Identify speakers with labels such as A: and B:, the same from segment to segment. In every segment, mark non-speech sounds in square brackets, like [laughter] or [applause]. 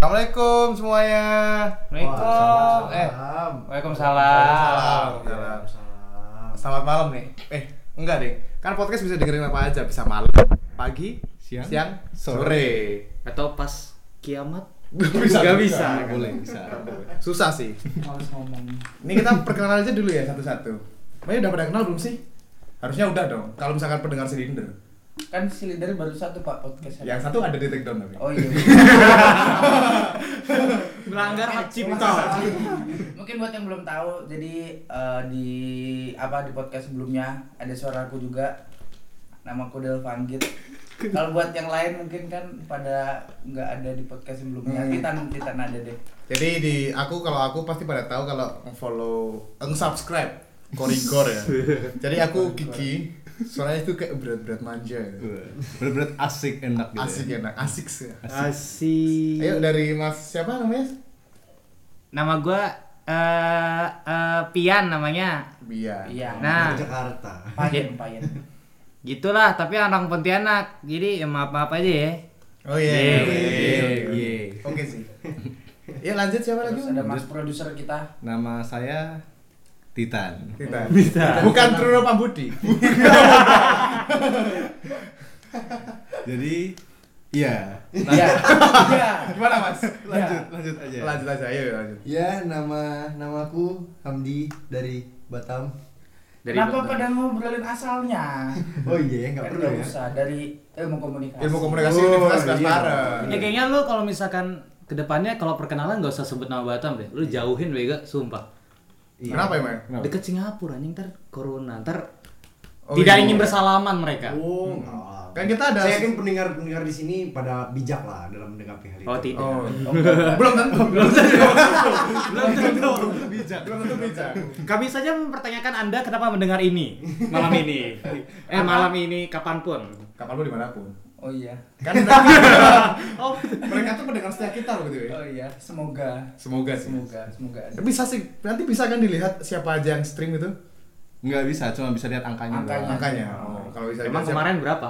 A: Assalamualaikum semuanya.
B: Waalaikumsalam.
A: Eh,
B: Waalaikumsalam.
A: Waalaikumsalam. Selamat malam nih. Eh, enggak deh. Kan podcast bisa dengerin apa aja, bisa malam, pagi,
C: Siang,
A: siang, sore.
B: Atau pas kiamat?
A: Bisa,
B: Nggak
A: bisa.
B: bisa.
C: boleh bisa.
A: Susah sih.
B: Males ngomong.
A: Ini kita perkenalan aja dulu ya satu-satu. Makanya udah pada kenal belum sih? Harusnya udah dong. Kalau misalkan pendengar silinder.
D: Kan silinder baru satu pak podcast
A: Yang satu ada di take down tapi.
D: oh iya [laughs]
B: Melanggar hak cipta.
D: mungkin buat yang belum tahu jadi eh, di apa di podcast sebelumnya ada suaraku juga namaku Del Vanggit kalau [laughs] buat yang lain mungkin kan pada nggak ada di podcast sebelumnya
A: Hmm.
D: Titan Titan ada deh
A: Jadi di aku kalau aku pasti pada tahu kalau follow, subscribe Korigor ya. [laughs] Jadi aku Kiki, suaranya itu kayak berat-berat manja ya.
C: Bener-bener asik enak gitu.
A: Asik enak, asik sih.
B: Asik.
A: Ayo dari Mas siapa namanya?
B: Nama gua eh eh, Pian namanya.
A: Bian.
D: iya
B: Nah.
E: Jakarta.
D: Payen [laughs] Payen
B: Gitulah, tapi orang Pontianak. Jadi ya maaf-maaf aja ya.
A: Oh iya.
B: Yeay.
A: iya, iya, iya.
C: Yeay.
A: Oke sih. Ya lanjut siapa lagi?
D: ada mas produser kita
C: Nama saya Titan.
A: Kita.
B: Bisa.
A: Bukan Truno Pambudi. [laughs]
C: Jadi iya.
D: iya iya
A: Gimana Mas?
C: Lanjut, lanjut aja.
A: Lanjut aja, ayo lanjut.
E: Ya, nama namaku Hamdi dari Batam.
B: Dari
D: kenapa pada ngobrolin asalnya
E: Oh iya, nggak
D: kan
E: perlu
D: nggak
E: ya.
D: usah dari ilmu komunikasi
A: Ilmu komunikasi
E: Oh,
A: Universitas
E: iya.
B: Ya kayaknya lu kalau misalkan ke depannya kalau perkenalan gak usah sebut nama Batam deh. Lu jauhin Vega, sumpah.
E: Iya.
A: Kenapa emang?
C: Kenapa?
B: Deket Singapura anjing ntar corona, ntar
A: Oh,
B: tidak
A: iya.
B: ingin bersalaman mereka.
E: Oh, lah.
A: Kan kita ada-
E: Saya yakin pendengar-pendengar di sini pada bijak lah dalam menanggapi hal itu.
B: Oh, tidak.
A: Oh, belum tentu. Belum tentu. Belum tentu.
C: bijak.
A: Belum tentu bijak.
B: Kami saja mempertanyakan Anda kenapa mendengar ini malam ini. [laughs] Eh malam ini kapan pun.
A: Kapal lu di mana pun.
D: Oh iya
A: Kan mereka, [laughs]
B: Oh,
A: mereka tuh pendengar setia kita loh gitu ya.
D: oh iya semoga
A: Semoga sih.
D: semoga semoga ada.
A: Bisa sih, nanti bisa kan dilihat siapa aja yang stream itu?
C: Enggak bisa, cuma bisa lihat angkanya.
D: Angkanya.
A: Angkanya. Oh, kalau bisa
B: emang
A: dilihat siapa-
B: kemarin berapa?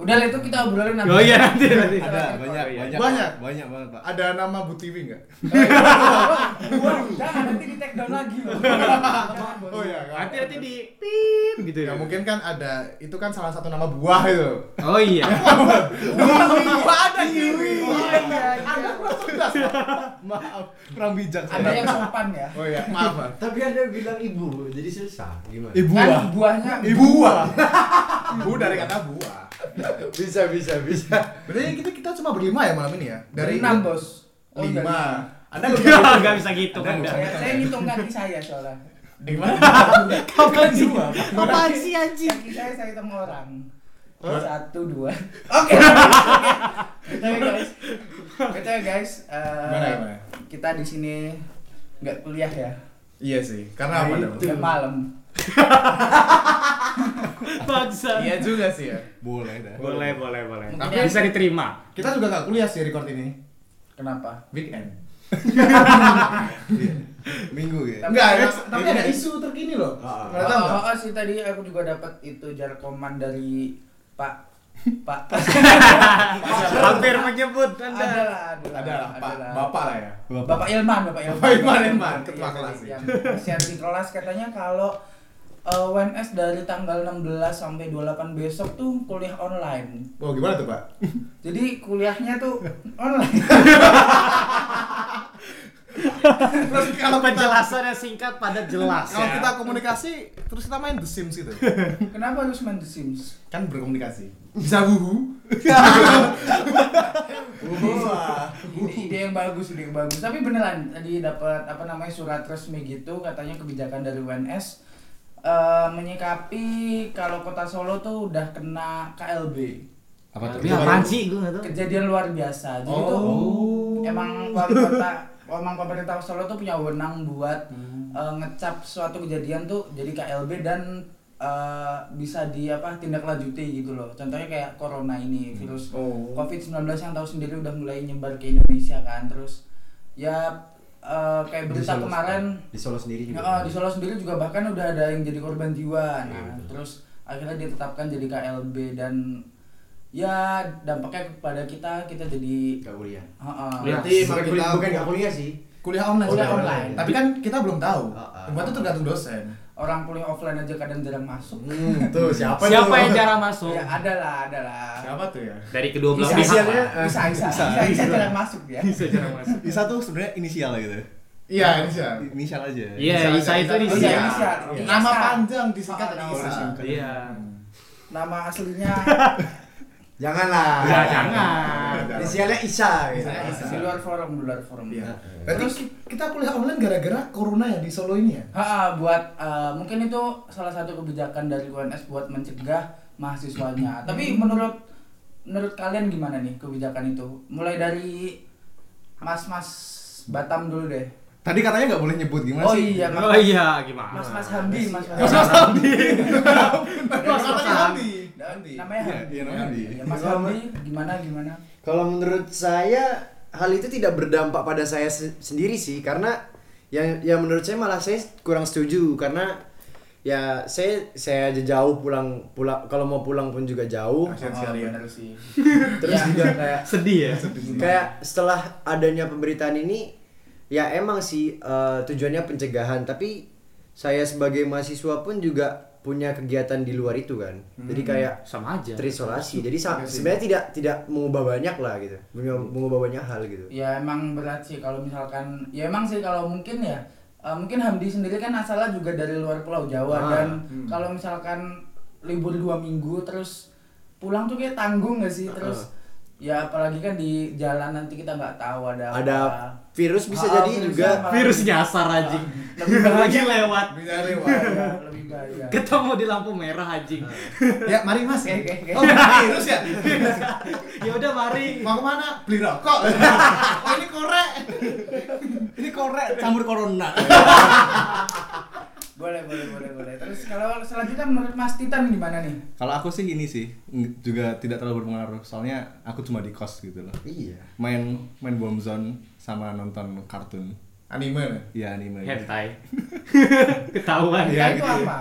D: Udah lah, itu kita obrolin nanti
B: Oh iya nanti nanti.
C: Ada banyak,
B: Oh, iya.
C: banyak,
A: Banyak?
C: banyak banget, Pak.
A: ada nama Bu Tiwi enggak?
D: Jangan nanti di take down lagi loh [laughs]
A: Oh iya,
B: Nanti nanti di pip gitu
A: Ya mungkin kan ada itu kan salah satu nama buah itu.
B: Oh iya. [laughs]
A: Buah ada kiwi.
D: iya, iya.
A: Anda kurang cerdas. Pak.
C: Maaf, kurang bijak
D: ada
C: saya.
D: yang sopan ya
A: Oh iya, maaf.
E: Tapi ada bilang ibu, jadi susah. Gimana?
A: Ibu
D: kan
A: buah.
D: buahnya
A: Ibu buah. Ibu dari kata buah. [laughs] [laughs]
E: Bisa, bisa, bisa.
A: Berarti kita kita cuma berlima ya malam ini ya?
D: dari enam bos. Oh,
A: lima. Anda [laughs]
B: Enggak bisa gitu. kan.
D: Saya, saya ngitung kaki saya soalnya.
A: Di mana?
B: Kapan sih? Apaan sih anjing?
D: kaki saya saya hitung orang. Satu dua. Oke. [laughs] Betul guys. Betul guys. Eh, kita di sini nggak kuliah ya?
A: Iya sih. Karena apa
D: malam
B: Bangsa.
A: Iya juga sih ya.
C: Boleh dah.
B: Boleh, boleh, boleh.
D: Mungkin
B: Tapi
D: yang-
B: bisa diterima.
A: Kita juga nggak kuliah sih record ini.
D: kenapa
A: Weekend. [laughs]
C: Minggu ya.
D: Tapi
A: Enggak,
D: ada-
A: tapi ada isu terkini loh. Nggak tahu nggak?
D: Oh, oh, sih tadi aku juga dapat itu jarkoman dari Pak Pak [laughs]
B: Hampir menyebut Anda.
D: adalah
A: Ada lah, Pak. Bapak lah ya.
D: Bapak Ilman, Bapak Ilman.
A: Bapak Ilman, Ilman, ketua
D: Iya,
A: kelas,
D: Yang share di kelas katanya kalau eh, WNS dari tanggal 16 sampai 28 besok tuh kuliah online.
A: Oh, gimana tuh, Pak? [laughs]
D: Jadi kuliahnya tuh online.
A: Terus kalau
B: Penjelasannya singkat padat jelas
A: kalau
B: ya.
A: kita komunikasi terus kita main The Sims gitu. [laughs]
D: Kenapa harus main The Sims?
A: Kan berkomunikasi. Bisa wuhu. [laughs]
D: Ide, ide yang bagus, ide yang bagus. Tapi beneran tadi dapat apa namanya surat resmi gitu katanya kebijakan dari WNS eh, menyikapi kalau kota Solo tuh udah kena KLB.
C: Apa tuh?
B: Tapi apaan sih? Gue nggak tahu.
D: Kejadian luar biasa. Jadi
A: Oh.
D: tuh emang wali kota emang pemerintah Solo tuh punya wewenang buat eh, ngecap suatu kejadian tuh jadi KLB dan eh, bisa di apa tindak lanjuti gitu loh. Contohnya kayak corona ini virus
A: Oh.
D: COVID-19 yang tahu sendiri udah mulai nyebar ke Indonesia kan. Terus ya eh, kayak
E: Di
D: berita
E: Solo-
D: kemarin
E: Di Solo sendiri juga.
D: Oh, di Solo sendiri juga bahkan udah ada yang jadi korban jiwa. Nah,
E: betul.
D: terus akhirnya ditetapkan jadi KLB dan ya dampaknya kepada kita kita jadi
E: Gak kuliah.
D: Heeh.
A: Berarti
E: bukan,
A: emang
E: kuliah,
A: kita
E: bukan gak kuliah sih.
A: kuliah online
D: Kuliah
A: sekarang.
D: online.
A: Tapi kan kita belum tahu.
E: Ah, ah.
A: Semua itu tergantung dosen.
D: Orang kuliah offline aja kadang jarang masuk
E: Hmm, tuh [laughs] siapa
B: Siapa
E: tuh?
B: yang jarang masuk?
D: ya ada lah ada lah
A: Siapa tuh ya?
B: Dari kedua belah
D: Bisa,
B: pihak.
E: inisialnya,
D: bisa bisa bisa,
C: bisa.
D: bisa jarang masuk ya
B: Bisa jarang masuk. [laughs]
C: Isa tuh sebenarnya inisial gitu.
A: Iya, inisial.
C: Inisial aja.
B: Iya,
A: Isa
B: Isa itu
D: Oh, iya, inisial.
A: Iya.
D: Iya.
A: Nama
D: Isa.
A: panjang disingkat
D: Oh,
A: dari Isa.
B: Iya.
D: nama aslinya [laughs]
E: Janganlah.
B: Ya, jangan.
E: Inisialnya Isa gitu.
A: Isa.
D: di luar forum di luar forum
A: Iya.
D: ya
A: Berarti ki- kita kuliah online gara-gara corona ya di Solo ini ya?
D: Ha, buat eh, mungkin itu salah satu kebijakan dari UNS buat mencegah mahasiswanya. Tapi menurut menurut kalian gimana nih kebijakan itu? Mulai dari Mas-mas Batam dulu deh.
C: Tadi katanya nggak boleh nyebut gimana
D: Oh
C: sih?
D: iya,
B: Oh iya, gimana?
D: Mas-mas Hamdi, Mas-mas
B: Mas Mas Hamdi.
A: Mas Hamdi.
D: Hamdi. Namanya
C: Iya,
D: Hamdi.
C: iya, namanya Hamdi.
D: Ya, Mas Hamdi gimana gimana?
E: Kalau menurut saya hal itu tidak berdampak pada saya se- sendiri sih karena yang yang menurut saya malah saya kurang setuju karena ya saya saya aja jauh pulang pulang kalau mau pulang pun juga jauh
D: Oh,
A: sekali ya.
D: sih.
E: terus
D: Ya.
E: juga kayak
B: Sedih ya?
E: kayak setelah adanya pemberitaan ini ya emang sih eh, tujuannya pencegahan tapi saya sebagai mahasiswa pun juga punya kegiatan di luar itu kan. Jadi kayak
B: Sama aja.
E: terisolasi. Jadi sa-
A: Iya
E: sebenarnya tidak tidak mengubah banyak lah gitu. Mengubah, mengubah banyak hal gitu.
D: Ya emang berat sih kalau misalkan ya emang sih kalau mungkin ya eh, mungkin Hamdi sendiri kan asalnya juga dari luar Pulau Jawa
E: Ah,
D: dan
A: hmm.
D: kalau misalkan libur dua minggu terus pulang tuh kayak tanggung gak sih? Terus ya apalagi kan di jalan nanti kita nggak tahu ada
E: ada
D: apa.
E: Virus bisa
D: Ah,
E: jadi
D: virusnya
E: juga
D: malah-
B: Virus nyasar anjing.
D: Lebih bahaya.
B: lagi lewat.
A: Bisa lewat.
D: Lebih bahaya.
B: Ketemu di lampu merah anjing.
A: Ya, mari Mas.
D: Oke, oke, oke.
A: Oh, virus ya? [laughs]
B: Ya udah mari.
A: Mau ke mana? Beli rokok. [laughs] Oh, ini korek.
C: Ini korek campur corona. [laughs]
D: boleh boleh boleh boleh terus kalau selanjutnya menurut Mas Titan gimana nih
C: Kalau aku sih ini sih juga tidak terlalu berpengaruh. Soalnya aku cuma di kos gitu loh.
E: iya
C: Main main Bomb Zone sama nonton kartun.
A: Anime.
C: Iya anime.
B: Hentai. [laughs] Ketahuan
D: Hentai
B: ya.
D: itu
A: gitu ya.
D: apa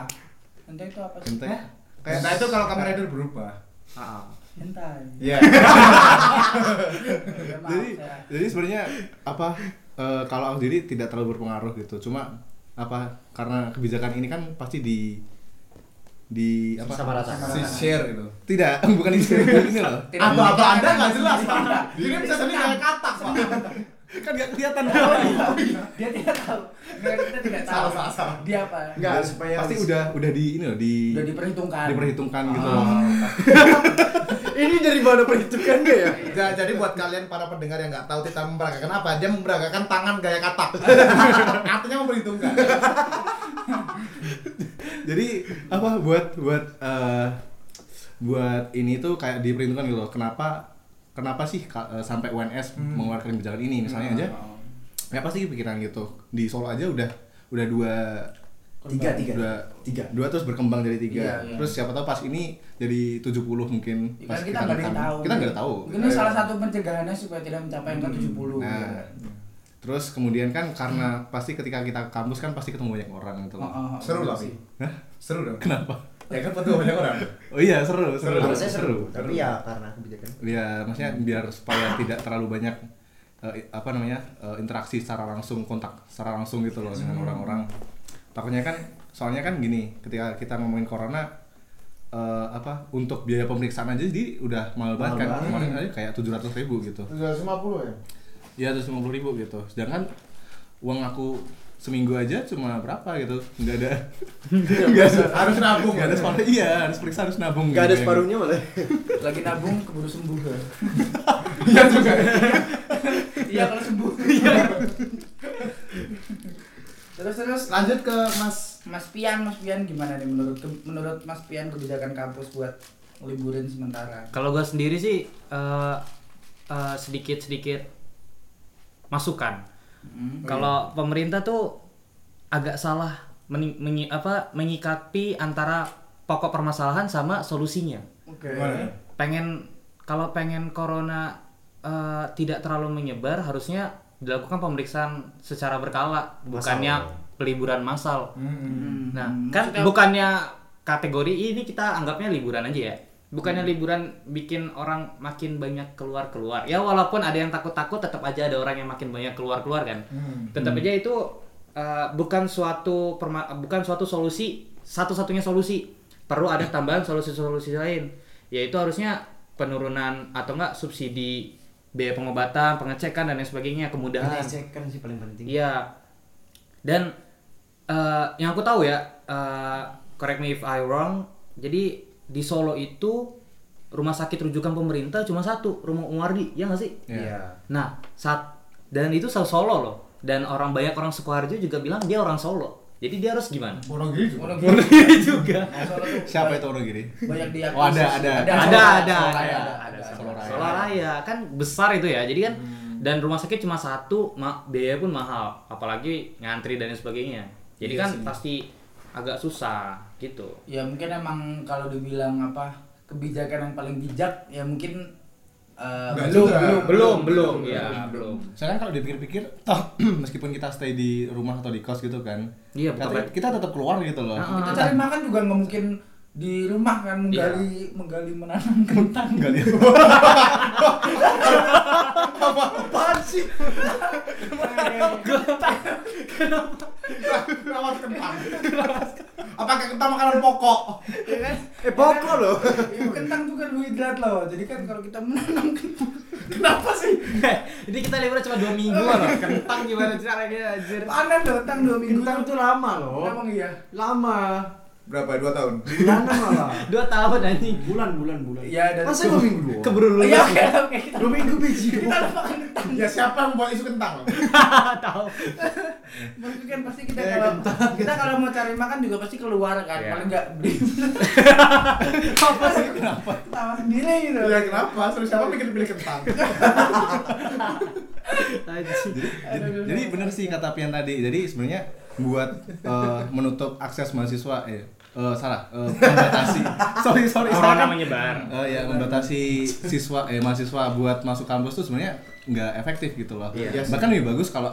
D: hentai itu apa sih
C: Hentai.
A: Kayak nah itu kalau Kamen Rider berubah.
B: Ah.
D: hentai
A: Iya. [laughs]
D: Ya, maaf,
C: jadi jadi sebenarnya apa eh, kalau aku sendiri tidak terlalu berpengaruh gitu cuma apa karena kebijakan ini kan pasti di di apa
E: Sama rata.
A: Si share itu.
C: tidak [laughs] bukan ini ini loh
D: Tidak
A: Apa apa Anda nggak jelas, Pak. Ini bisa sendiri kayak katak, Pak.
C: Kan nggak kelihatan [laughs]
D: dia tidak tahu. Nggak, kita tidak tahu.
A: Salah, salah, salah.
D: dia apa?
E: Enggak, supaya
C: pasti udah udah di ini loh di
D: udah diperhitungkan.
C: diperhitungkan gitu.
A: Oh.
C: loh [laughs]
E: ini dari mana perhitungannya ya?
A: Ja- Jadi buat kalian para pendengar yang nggak tahu Tita memperagakan apa, dia memperagakan tangan gaya katak. [laughs] Artinya memperhitungkan.
C: jadi apa buat buat eh, buat ini tuh kayak diperhitungkan gitu loh. Kenapa kenapa sih eh, sampai UNS
A: Hmm.
C: mengeluarkan kebijakan ini? Misalnya aja ya pasti pikiran gitu. Di Solo aja udah udah dua
E: tiga tiga.
C: dua
E: tiga.
C: dua terus berkembang jadi tiga.
D: Iya, iya.
C: terus siapa tahu pas ini jadi 70 mungkin
D: Ya,
C: pas
D: kan kita nggak tahu.
C: Kita nggak tahu.
D: Ini salah satu pencegahannya supaya tidak mencapai angka 70
C: nah terus kemudian kan karena pasti ketika kita ke kampus kan pasti ketemu banyak orang gitu
D: Oh,
C: loh.
D: Oh, oh,
A: Seru lah,
D: sih.
A: Pi.
C: Hah?
A: Seru dong.
C: kenapa
A: Ya kan foto banyak orang.
C: oh iya seru seru.
A: Seru.
E: harusnya seru. tapi ya karena kebijakan.
C: Ya maksudnya biar supaya tidak terlalu banyak eh, apa namanya eh, interaksi secara langsung kontak secara langsung gitu loh dengan orang-orang. Takutnya kan soalnya kan gini ketika kita ngomongin corona eh, apa untuk biaya pemeriksaan aja jadi udah mahal banget kan. Kemarin aja kayak tujuh ratus ribu gitu.
A: 750 ya?
C: ya terus lima ribu gitu. Sedangkan uang aku seminggu aja cuma berapa gitu. Nggak ada. Nggak ada.
A: Harus nabung.
C: nggak ada separuh iya harus periksa harus nabung
E: nggak ada
C: gitu.
E: separuhnya malah
D: lagi nabung keburu sembuh kan
A: Iya juga.
D: iya kalau sembuh. Terus terus
A: Lanjut ke Mas.
D: Mas Pian Mas Pian gimana nih menurut menurut Mas Pian kebijakan kampus buat liburin sementara?
B: Kalau gue sendiri sih eh, eh, sedikit-sedikit masukan.
D: Hmm.
B: Kalau pemerintah tuh agak salah meni- menyi- apa menyikapi antara pokok permasalahan sama solusinya.
D: oke
A: Gimana?
B: Pengen kalau pengen corona eh, tidak terlalu menyebar harusnya dilakukan pemeriksaan secara berkala, bukannya peliburan massal.
A: Hmm.
B: Nah,
D: Hmm,
B: kan
D: maksudnya-
B: bukannya kategori ini kita anggapnya liburan aja ya. Bukannya liburan bikin orang makin banyak keluar keluar ya walaupun ada yang takut takut tetap aja ada orang yang makin banyak keluar keluar kan
A: Hmm.
B: tetap aja itu uh, bukan suatu perma- bukan suatu solusi satu satunya solusi perlu ada tambahan solusi solusi lain yaitu harusnya penurunan atau enggak subsidi biaya pengobatan pengecekan dan lain sebagainya kemudahan
E: Pengecekan sih paling penting.
B: Iya. Dan eh, yang aku tahu ya, eh, correct me if I wrong. Jadi di Solo itu rumah sakit rujukan pemerintah cuma satu, rumah Umardi, ya nggak sih?
C: Iya.
B: Nah, saat dan itu Solo Solo loh. Dan orang banyak orang Sukoharjo juga bilang dia orang Solo. Jadi dia harus gimana?
A: Wonogiri juga. [laughs]
D: Wonogiri
B: juga.
D: Solo tuh
C: Siapa
D: banyak-
C: itu Wonogiri?
D: banyak di
C: Oh, ada, ada.
B: Ada, ada,
D: Solo
B: ada,
D: Raya,
B: ada,
D: ada,
C: Solo Raya.
B: Solo Raya kan besar itu ya. Jadi kan dan rumah sakit cuma satu, biaya pun mahal, apalagi ngantri dan sebagainya. Jadi
A: Iya
B: kan
A: sih.
B: pasti agak susah gitu.
D: ya mungkin emang kalau dibilang apa kebijakan yang paling bijak ya mungkin
A: Nggak
D: belum belum
B: Belum, belum,
A: belum,
B: ya,
A: belum.
B: belum.
C: Soalnya kalau dipikir-pikir, toh [clears throat] meskipun kita stay di rumah atau di kos gitu kan,
B: Iya,
C: kita,
B: betul.
C: kita tetap keluar gitu loh.
B: Ah,
D: kita cari makan juga nggak mungkin di rumah kan menggali menggali menanam kentang [laughs]
C: Enggak lihat. [laughs]
E: Apaan sih?
A: Rawat kentang. Apakah kentang makanan pokok?
D: ya kan
E: Eh pokok loh.
D: Ya, kentang tuh kan hidrat loh jadi kan kalau kita menanam kentang kenapa sih
B: Jadi kita liburan cuma dua minggu loh. Kentang gimana caranya anjir?
D: panen loh kentang dua minggu
E: Kentang tuh lama loh.
D: emang iya
E: Lama.
A: Berapa? Dua tahun? [laughs]
E: Bulanan malah.
B: Dua tahun anjing.
E: Bulan, bulan, bulan.
D: Iya, dan-
E: Masa dua minggu doang?
B: Keburu
D: Oh,
B: lulus.
D: iya oke oke kita
E: Dua minggu biji
D: kita makan kentang
A: Ya siapa yang membuat isu kentang? [laughs]
B: Tahu.
D: Maksudnya kan pasti kita
E: Eh,
D: kalau
E: kentang.
D: kita kalau mau cari makan juga pasti keluar kan
B: Iya.
D: paling nggak beli [laughs]
B: Apa sih kenapa?
D: ketawa sendiri gitu
A: Ya kenapa? Terus siapa pikir pilih kentang?
C: Jadi, jadi bener sih kata Pian tadi. Jadi sebenarnya buat eh, menutup akses mahasiswa eh eh, salah eh, membatasi [laughs] sorry sorry
B: Corona
C: salah kan?
B: menyebar.
C: Eh, ya membatasi siswa eh mahasiswa buat masuk kampus tuh sebenarnya nggak efektif gitu loh.
B: Iya.
C: Bahkan lebih bagus kalau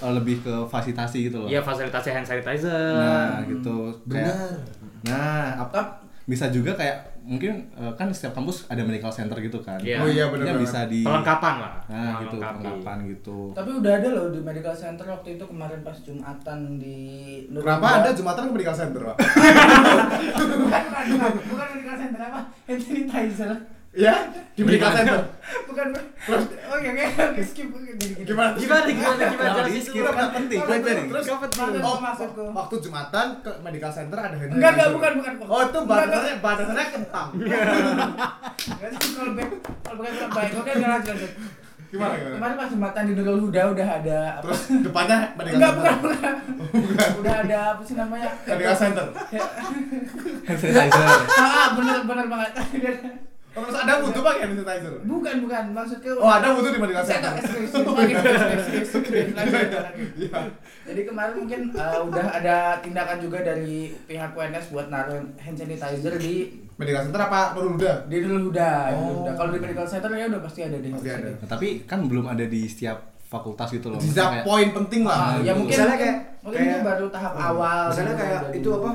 C: lebih ke fasilitasi gitu loh.
B: Iya fasilitasi hand sanitizer.
C: Nah, gitu. Kayak
E: Benar.
C: Nah, ap-
D: Tap-
C: bisa juga kayak mungkin eh, kan setiap kampus ada medical center gitu kan.
B: Iya.
A: Oh iya benar.
C: bisa di
B: Pelengkapan lah.
C: Nah, gitu, perlengkapan gitu.
D: tapi udah ada loh di medical center waktu itu kemarin pas jumatan di
A: Kenapa ada jumatan ke medical center, Pak? [laughs]
D: bukan bukan bukan medical center apa hand sanitizer
A: Ya, di medical center.
D: bukan terus oke oke oke skip oke jadi gitu.
A: Gimana?
B: Gimana gimana gimana
C: Kenapa
B: jelasin
C: di skip kan penting, kan penting.
A: Terus
D: Maksud-
A: oh,
D: maksudku.
A: waktu jumatan ke medical center ada hand
D: Enggak, enggak, bukan, bukan.
A: Oh, itu
D: Enggak,
A: batasannya batasannya kentang. [laughs]
D: Nggak sih, kalau baik kalau bukan kalau baik oke enggak lanjut lanjut
A: Gimana gimana?
D: kemarin pas jumatan di Nurul Huda udah ada apa
A: Terus depannya medical
D: enggak
A: center.
D: bukan bukan udah ada apa sih namanya
A: Medical center.
C: Hand sanitizer. [laughs]
D: ah bener bener banget [laughs]
A: Oh, Terus ada butuh pakai hand sanitizer.
D: bukan bukan maksudku
A: Oh, ada butuh di medical
D: saya lagi.
A: Iya.
D: jadi kemarin mungkin uh, udah ada tindakan juga dari pihak UNS buat naruh hand sanitizer di
A: Medical center apa Nurul Huda?
D: di Nurul Huda, di Nurul
A: Oh.
D: Kalau di medical center ya udah pasti ada di
A: Pasti ada.
C: Nah, tapi kan belum ada di setiap fakultas gitu loh. Kayak-
A: poin penting
D: Ah,
A: lah.
D: ya mungkin
E: Misalnya kayak-
D: mungkin
E: kayak-
D: itu baru tahap awal
E: Misalnya
D: gitu,
E: kayak itu apa?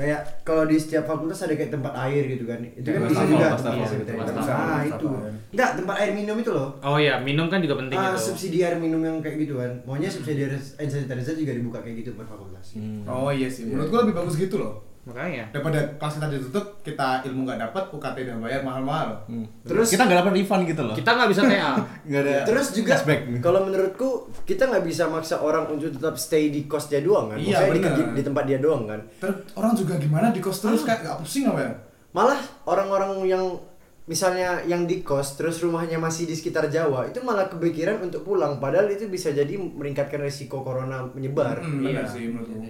E: Kayak kalau di setiap fakultas ada kayak tempat air gitu kan. Itu kan bisa juga.
C: wastafel
E: Iya,
C: gitu,
E: tempat-
B: wastafel,
E: Ah, itu. Enggak, tempat air minum itu loh.
B: Oh iya, minum kan juga penting
E: Ah,
B: itu.
E: subsidi air minum yang kayak gitu kan. Maunya subsidi air hand sanitizer juga dibuka kayak gitu per fakultas.
C: Hmm.
A: Oh iya sih, menurut gua lebih bagus gitu loh.
B: Makanya.
A: Daripada kelas kita ditutup, kita ilmu nggak dapat, UKT udah bayar mahal-mahal.
C: Hmm.
E: Terus-
C: kita nggak dapat refund gitu loh.
B: Kita nggak bisa TA. [laughs]
C: nggak ada.
E: Terus juga
C: cashback.
E: kalau menurutku kita nggak bisa maksa orang untuk tetap stay di kos dia doang kan.
A: Iya,
E: di, di, di tempat dia doang kan.
A: Terus orang juga gimana di kos terus kayak nggak pusing apa ya?
E: Malah orang-orang yang misalnya yang di kos terus rumahnya masih di sekitar Jawa itu malah kepikiran untuk pulang padahal itu bisa jadi meningkatkan resiko corona menyebar.
A: Hmm, benar
B: Iya.
A: sih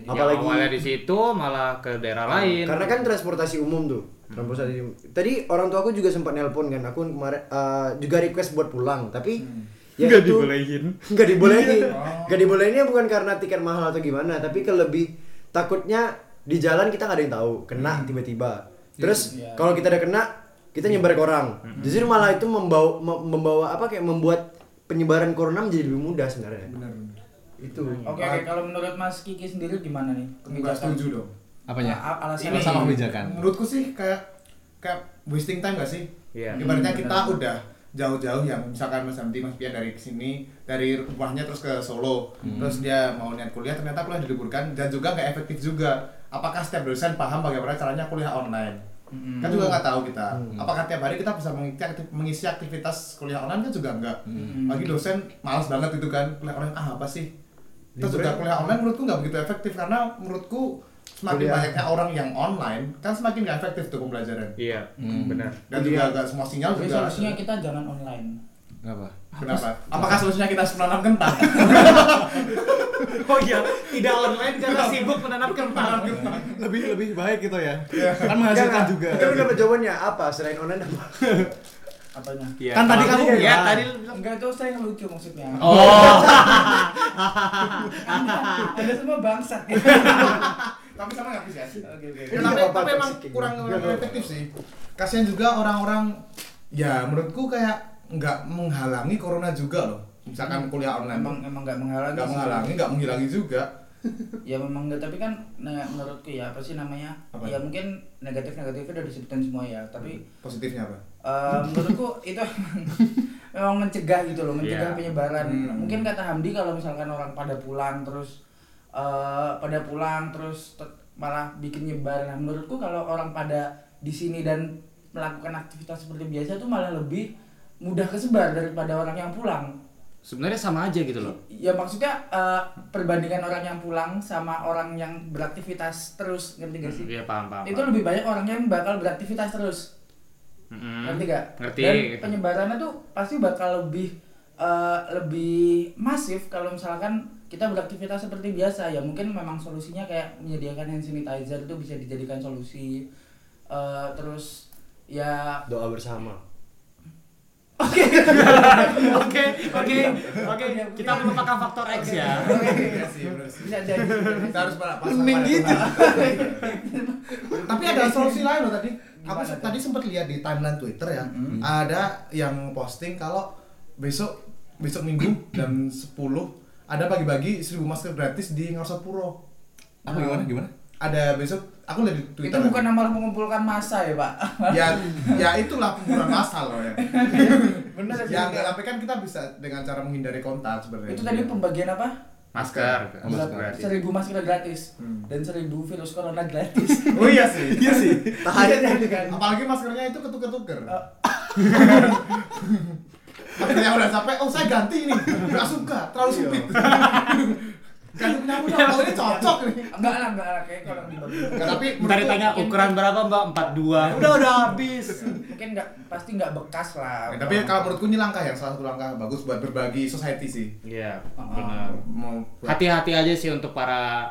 E: Apalagi-
B: awalnya di situ malah ke daerah lain.
E: Karena kan transportasi umum tuh. Transportasi umum. Tadi orang tua aku juga sempat nelpon kan. Aku kemarin eh, juga request buat pulang, tapi ya
B: Nggak
E: itu-
B: dibolehin.
E: Nggak dibolehin. [laughs]
A: Oh.
E: Nggak dibolehinnya bukan karena tiket mahal atau gimana, tapi ke lebih takutnya di jalan kita nggak ada yang tahu, kena tiba-tiba. Terus
D: Iya.
E: kalau kita udah kena, kita nyebar ke orang. Justru malah itu membawa mem- membawa apa kayak membuat penyebaran corona menjadi lebih mudah sebenarnya.
A: Benar. benar.
E: Itu.
D: Oke, oke, kalau menurut Mas Kiki sendiri gimana nih
A: Nggak setuju dong.
C: Apanya?
D: Alasan
C: Ini sama kebijakan.
A: Menurutku sih kayak kayak wasting time gak sih?
B: Iya.
A: Ibaratnya
D: Hmm,
A: kita
D: benar.
A: udah jauh-jauh yang misalkan Mas Hamdi Mas Pian dari sini dari rumahnya terus ke Solo terus dia mau niat kuliah ternyata kuliah diliburkan dan juga nggak efektif juga apakah setiap dosen paham bagaimana caranya kuliah online
D: Mm-mm.
A: kan juga nggak tahu kita apakah tiap hari kita bisa mengisi, aktif- mengisi aktivitas kuliah online kan juga enggak
D: Mm-mm.
A: bagi dosen malas banget itu kan kuliah online ah apa sih terus juga kuliah online menurutku nggak begitu efektif karena menurutku semakin
E: Kuliah.
A: banyaknya orang yang online kan semakin nggak efektif tuh pembelajaran
B: Iya,
C: Hmm.
B: benar.
A: dan juga nggak semua sinyal
D: Jadi
A: juga
D: solusinya kita jangan online.
C: Kenapa?
A: kenapa apakah solusinya kita harus menanam kentang [laughs]
B: Oh iya, tidak online karena sibuk menanam kentang.
C: Lebih lebih baik gitu ya.
A: Iya.
C: Kan menghasilkan juga.
E: Kita udah dapat jawabannya apa selain online apa? [laughs]
D: Apanya?
B: Iya.
C: Kan tadi kamu
B: Iya,
C: bilang.
B: tadi.
D: Enggak itu saya yang lucu maksudnya.
B: Oh. [laughs]
D: Ada semua bangsat.
A: tapi sama nggak bisa sih
D: Oke oke.
A: Ya, tapi,
E: apa-apa
A: tapi emang
E: toxic
A: kurang efektif sih kasihan juga orang-orang ya menurutku kayak nggak menghalangi corona juga loh misalkan kuliah online
D: Emang emang nggak menghalangi.
A: nggak menghalangi nggak menghilangi juga [laughs]
D: Ya memang enggak tapi kan nah, menurutku ya apa sih namanya?
A: Apa?
D: Ya mungkin negatif-negatifnya udah disebutin semua ya, tapi
A: positifnya apa
D: eh, menurutku itu emang, [laughs] memang mencegah gitu loh, mencegah
B: Iya.
D: penyebaran.
A: Hmm.
D: Mungkin kata Hamdi kalau misalkan orang pada pulang terus eh, pada pulang terus te- malah bikin nyebar. Nah, menurutku kalau orang pada di sini dan melakukan aktivitas seperti biasa tuh malah lebih mudah kesebar daripada orang yang pulang.
B: Sebenarnya sama aja gitu loh.
D: Ya maksudnya eh, perbandingan orang yang pulang sama orang yang beraktivitas terus ngerti gak sih?
B: Iya, paham, paham.
D: Itu lebih banyak orang yang bakal beraktivitas terus.
B: Mm-mm.
D: Ngerti gak?
B: Ngerti.
D: Dan penyebarannya tuh pasti bakal lebih eh, lebih masif kalau misalkan kita beraktivitas seperti biasa ya mungkin memang solusinya kayak menyediakan hand sanitizer itu bisa dijadikan solusi Eh, terus ya
E: Doa bersama.
B: Oke, oke, oke. Kita melupakan faktor X ya.
D: Bisa jadi
A: kita harus pada pasang
B: gitu.
A: Tapi ada solusi lain loh tadi aku tadi sempat lihat di timeline Twitter ya
D: Mm-hmm.
A: ada yang posting kalau besok besok minggu jam 10 ada bagi-bagi 1000 masker gratis di Ngarsopuro
C: Apa gimana gimana?
A: ada besok aku lihat di
D: itu
A: Twitter
D: bukan malah mengumpulkan masa ya pak? [laughs]
A: Ya ya itulah penggunaan massal loh ya. [laughs]
D: Bener
A: ya enggak, tapi kan kita bisa dengan cara menghindari kontak sebenarnya.
D: Itu tadi pembagian apa?
B: Masker.
C: Masker.
B: gratis.
D: seribu masker gratis.
A: Hmm.
D: dan seribu virus corona gratis. [laughs]
A: Oh iya sih.
C: Iya sih.
D: tahan. Jadi kan
A: apalagi maskernya itu ketuker-tuker.
D: Eh.
A: maskernya udah sampai oh saya ganti ini. Nggak suka. Terlalu sempit ganti punya aku dong oh ini cocok nih.
D: Enggak lah enggak lah kayak kalau dibagi.
A: Nggak, tapi
B: Ntar ditanya ukuran berapa mbak? 42 Udah udah habis.
D: Mungkin enggak pasti enggak bekas lah.
A: Ya, tapi kalau menurutku ini langkah yang salah satu langkah bagus buat berbagi society sih.
B: Iya,
D: Ah,
B: benar. Hati-hati aja sih untuk para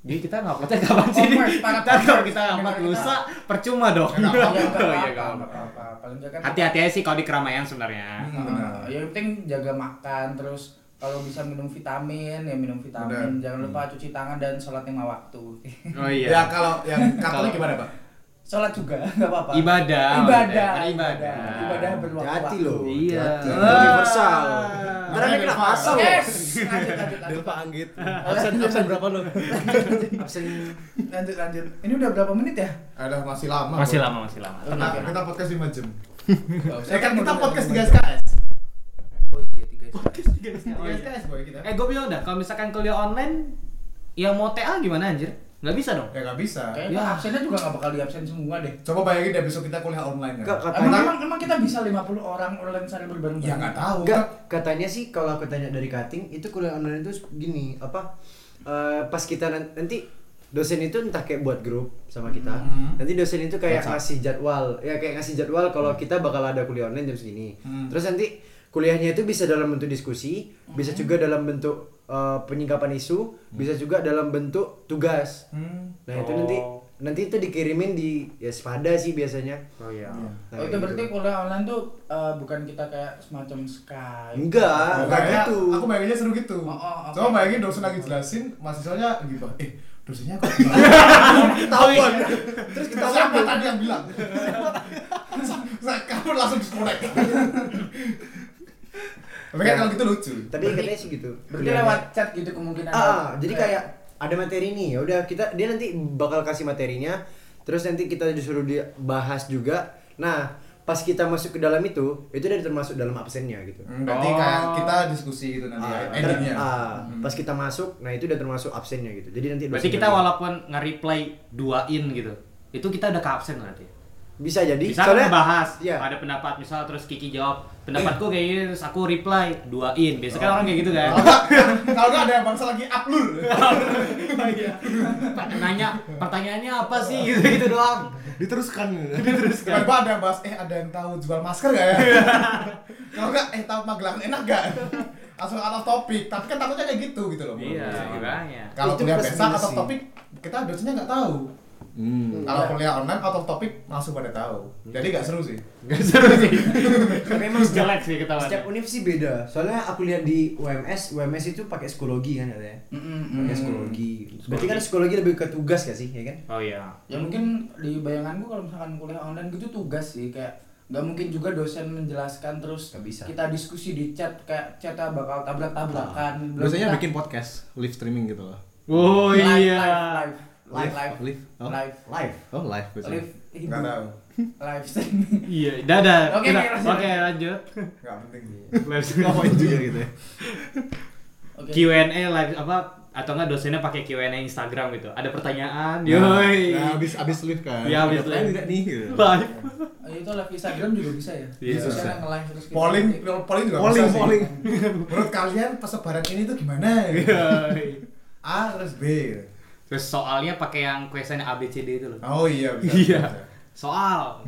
B: Jadi kita nguploadnya kapan sih?
D: Poppers, para
B: Ntar kalau kita
D: kita.
B: lusa, percuma dong.
A: Ya, nggak
D: ya
A: apa-apa.
D: enggak [laughs]
B: Oh, iya,
D: apa-apa
B: nggak
D: enggak apa-apa paling enggak kan
B: Hati-hati aja sih kalau di keramaian sebenarnya.
A: Hmm, benar.
D: Ah, yang penting jaga makan terus kalau bisa minum vitamin ya minum vitamin.
A: Benar.
D: jangan lupa cuci tangan dan sholat lima waktu.
B: Oh
A: ya
B: iya
A: kalau yang [laughs] Katolik
B: Kalau-
A: gimana pak?
D: Sholat juga [laughs] nggak apa-apa.
B: Ibadah
D: ibadah.
B: Maksudnya. Ibadah.
D: Ibadah berwaktu
E: Hati loh.
B: Iya. Ah.
E: Universal.
A: Makanya
E: ada kena pasal
D: yes. Lanjut lanjut lanjut
C: Delva Anggit. Absen [laughs] absen berapa lo?
E: Absen.
D: Lanjut lanjut. Ini udah berapa menit ya?
A: Ada masih lama
B: Masih lama, masih lama.
A: Kita,
D: Tenang.
A: kita podcast 5 jam. Ya kan kita podcast 3
D: tiga tiga SKS
A: 3
B: Oh, iya.
A: SKS boy kita
B: Eh gue bilang dah, kalau misalkan kuliah online Yang mau TA gimana anjir? Nggak bisa dong
A: ya nggak bisa
D: kayaknya
B: Ya.
D: absennya juga nggak bakal di absen semua deh
A: coba bayangin deh besok kita kuliah online
E: Nggak,
A: kan
E: katanya
D: emang, emang, emang kita bisa 50 orang online sambil berbareng
A: ya nggak tahu kan
E: katanya sih kalau aku tanya dari cutting itu kuliah online itu gini, apa eh, pas kita nan- nanti dosen itu entah kayak buat grup sama kita.
A: Hmm.
E: Nanti dosen itu kayak ngasih jadwal, ya kayak ngasih jadwal kalau kita bakal ada kuliah online jam segini.
A: Hmm.
E: Terus nanti kuliahnya itu bisa dalam bentuk diskusi, bisa juga dalam bentuk eh, penyingkapan isu, bisa juga dalam bentuk tugas.
A: Hmm.
E: Nah, itu
B: Oh.
E: nanti nanti itu dikirimin di ya sepada sih biasanya.
B: Oh iya
E: Nah,
D: Oh, itu
E: kayak
D: berarti
E: gitu.
D: kuliah online tuh eh, bukan kita kayak semacam Skype.
E: Enggak,
A: Oh,
E: enggak gitu.
A: aku bayanginnya seru gitu
D: Oh, oh,
A: coba bayangin dosen lagi jelasin mahasiswanya gitu eh dosennya kok [laughs]
E: Ketahuan. Terus kita
A: siapa tadi yang bilang [laughs] kamu langsung disconnect [laughs] tapi kan
E: Ya.
A: kalau gitu lucu
E: Tadi katanya sih gitu.
D: Berarti lewat chat gitu kemungkinan.
E: Ah, jadi kayak ada materi nih, ya udah kita dia nanti bakal kasih materinya. terus nanti kita disuruh dibahas juga nah pas kita masuk ke dalam itu itu udah termasuk dalam absennya gitu
A: Hmm, berarti
B: Oh.
A: kayak kita diskusi gitu nanti ya,
E: Ah,
A: endingnya.
E: ter- ah,
A: Hmm.
E: pas kita masuk nah itu udah termasuk absennya gitu jadi nanti
B: Berarti kita walaupun nge-reply duain gitu. Itu kita udah ke absen berarti.
E: Bisa jadi
B: Bisa kan ngebahas,
E: Iya.
B: ada pendapat misal terus Kiki jawab pendapatku kayak gini terus aku reply duain. Biasa kan orang kayak gitu kan. [laughs]
A: Kalau nggak- Kalau nggak ada yang bangsa lagi upload. [laughs]
B: Nanya pertanyaannya apa sih gitu gitu doang.
C: Diteruskan.
A: Tiba-tiba ada yang bahas, eh ada yang tahu jual masker nggak ya? [laughs] Kalau nggak, eh tahu magelang enak nggak? Langsung out of topic, tapi kan takutnya kayak gitu gitu loh.
B: Iya, makanya.
A: Kalau
E: Itu
A: kuliah of
E: sih.
A: topic, kita dosennya nggak tahu.
C: Hmm.
A: Kalau kuliah online out of topic langsung pada tahu. Jadi nggak seru sih. [laughs]
B: Gak seru sih. [laughs] Memang jelek sih ketahuan.
E: setiap univ sih beda soalnya aku lihat di UMS UMS itu pakai psikologi kan katanya
D: Mm-mm,
E: pakai
D: mm.
E: psikologi berarti kan psikologi lebih ke tugas gak sih ya kan
B: Oh iya.
D: ya mungkin di bayanganku kalau misalkan kuliah online gitu tugas sih kayak nggak mungkin juga dosen menjelaskan terus
E: Nggak bisa.
D: kita diskusi di chat kayak chatnya bakal tabrak-tabrakan Belum
C: Biasanya
D: kita
C: bikin podcast, live streaming gitu loh.
B: Oh
D: live,
B: iya.
D: live live live
C: live. Oh,
D: live
E: live
C: oh live
D: live ibu
A: Nggak tahu.
D: live streaming [laughs]
B: Iya, [laughs] dadah.
D: Oke, oke, lanjut.
B: Oke, lanjut.
A: Nggak penting. [laughs]
B: Live
C: Ngapain juga gitu ya?
D: oke
B: Q&A live apa atau enggak dosennya pakai Q&A Instagram gitu. Ada pertanyaan.
C: Nah,
B: Yoi.
C: Nah, abis abis live kan.
B: Iya, abis live.
C: tidak nih gitu.
B: Live.
D: Oh, itu live Instagram juga bisa ya
B: Iya,
D: Bisa
A: bisa.
D: nge-live terus kita
A: Polling,
D: nanti-
A: polling juga
C: Polling,
A: bisa sih.
C: polling.
A: Menurut kalian persebaran ini tuh gimana?
B: Yoi.
A: A terus B.
B: Terus soalnya pakai yang kuesioner ABCD itu loh.
A: Oh iya bisa.
B: Iya.
A: bisa.
B: Soal.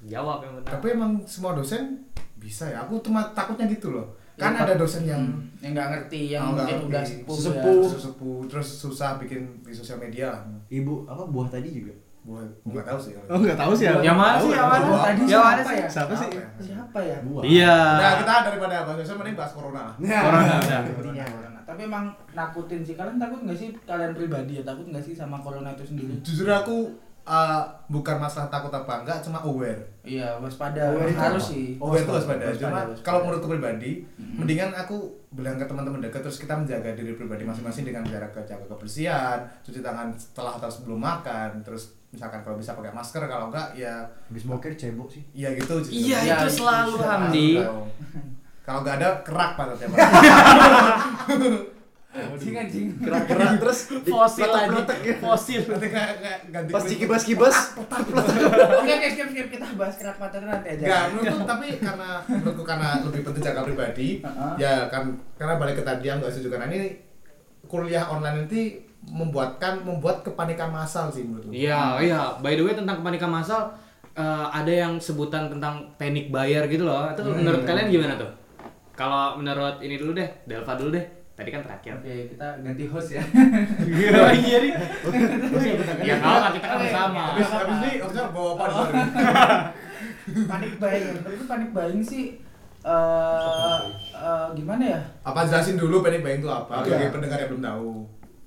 B: Jawab yang benar.
A: Tapi emang semua dosen bisa ya. Aku cuma takutnya gitu loh. Kan
D: Ya,
A: ada dosen yang
D: Hmm, yang nggak ngerti yang
A: Oh,
D: mungkin
A: ngerti.
D: udah sepuh,
E: Sesepuh.
D: ya.
A: sesepuh terus susah bikin di sosial media
E: ibu apa buah tadi juga
A: Buat nggak tahu sih.
C: Oh nggak tahu sih ya.
B: Yang mana sih? Yang mana?
D: Tadi
B: Yang
D: siapa
B: mana sih?
D: ya?
C: Siapa sih?
A: ya?
D: siapa ya
E: buah
B: Iya.
A: Nah, kita daripada bahas dosen mending bahas corona.
B: Corona udah.
D: Corona, corona. Tapi emang nakutin sih. Kalian takut nggak sih kalian pribadi ya takut nggak sih sama corona itu sendiri?
A: Jujur aku uh, bukan masalah takut apa enggak, cuma aware.
D: Iya, waspada.
E: Aware itu
D: harus
E: apa?
D: sih.
A: Aware itu waspada.
D: Waspada,
A: Cuma
D: waspada.
A: kalau menurutku pribadi, mendingan aku bilang ke teman-teman dekat terus kita menjaga diri pribadi masing-masing dengan jarak jaga kebersihan, cuci tangan setelah atau sebelum makan, terus misalkan kalau bisa pakai masker, kalau enggak ya
E: habis boker cebok sih
A: iya gitu.
B: Iya,
D: Ya,
B: itu selalu
D: bisa.
B: Hamdi.
A: Kalau nggak ada kerak pantatnya. Pak.
D: Anjing anjing.
E: gerak-gerak terus
B: Fosil lagi.
E: ya.
B: Fosil.
A: Nanti kayak ganti
E: pas
A: kulit.
E: dikibas-kibas
D: Oke, oke, skip, skip. Kita bahas kerak patah nanti aja.
A: Enggak, menurutku tapi karena menurutku karena lebih penting jaga pribadi, ya kan karena balik ke tadi yang nggak setuju karena ini kuliah online nanti membuatkan membuat kepanikan massal sih menurutku.
B: Iya, iya. By the way tentang kepanikan massal eh, ada yang sebutan tentang panic buyer gitu loh. Itu menurut kalian gimana tuh? Kalau menurut ini dulu deh, Delva dulu deh. Tadi kan terakhir.
D: Oke, kita ganti host ya.
B: Oh iya nih. [laughs] Ya kalau nggak, kita kan
D: Oke,
B: bersama.
A: Habis habis ini harusnya bawa apa [laughs]
D: panik buying. Menurutku panik buying sih eh eh, gimana ya?
A: Apa jelasin dulu panic buying itu apa?
E: Iya.
A: Bagi pendengar yang belum tahu.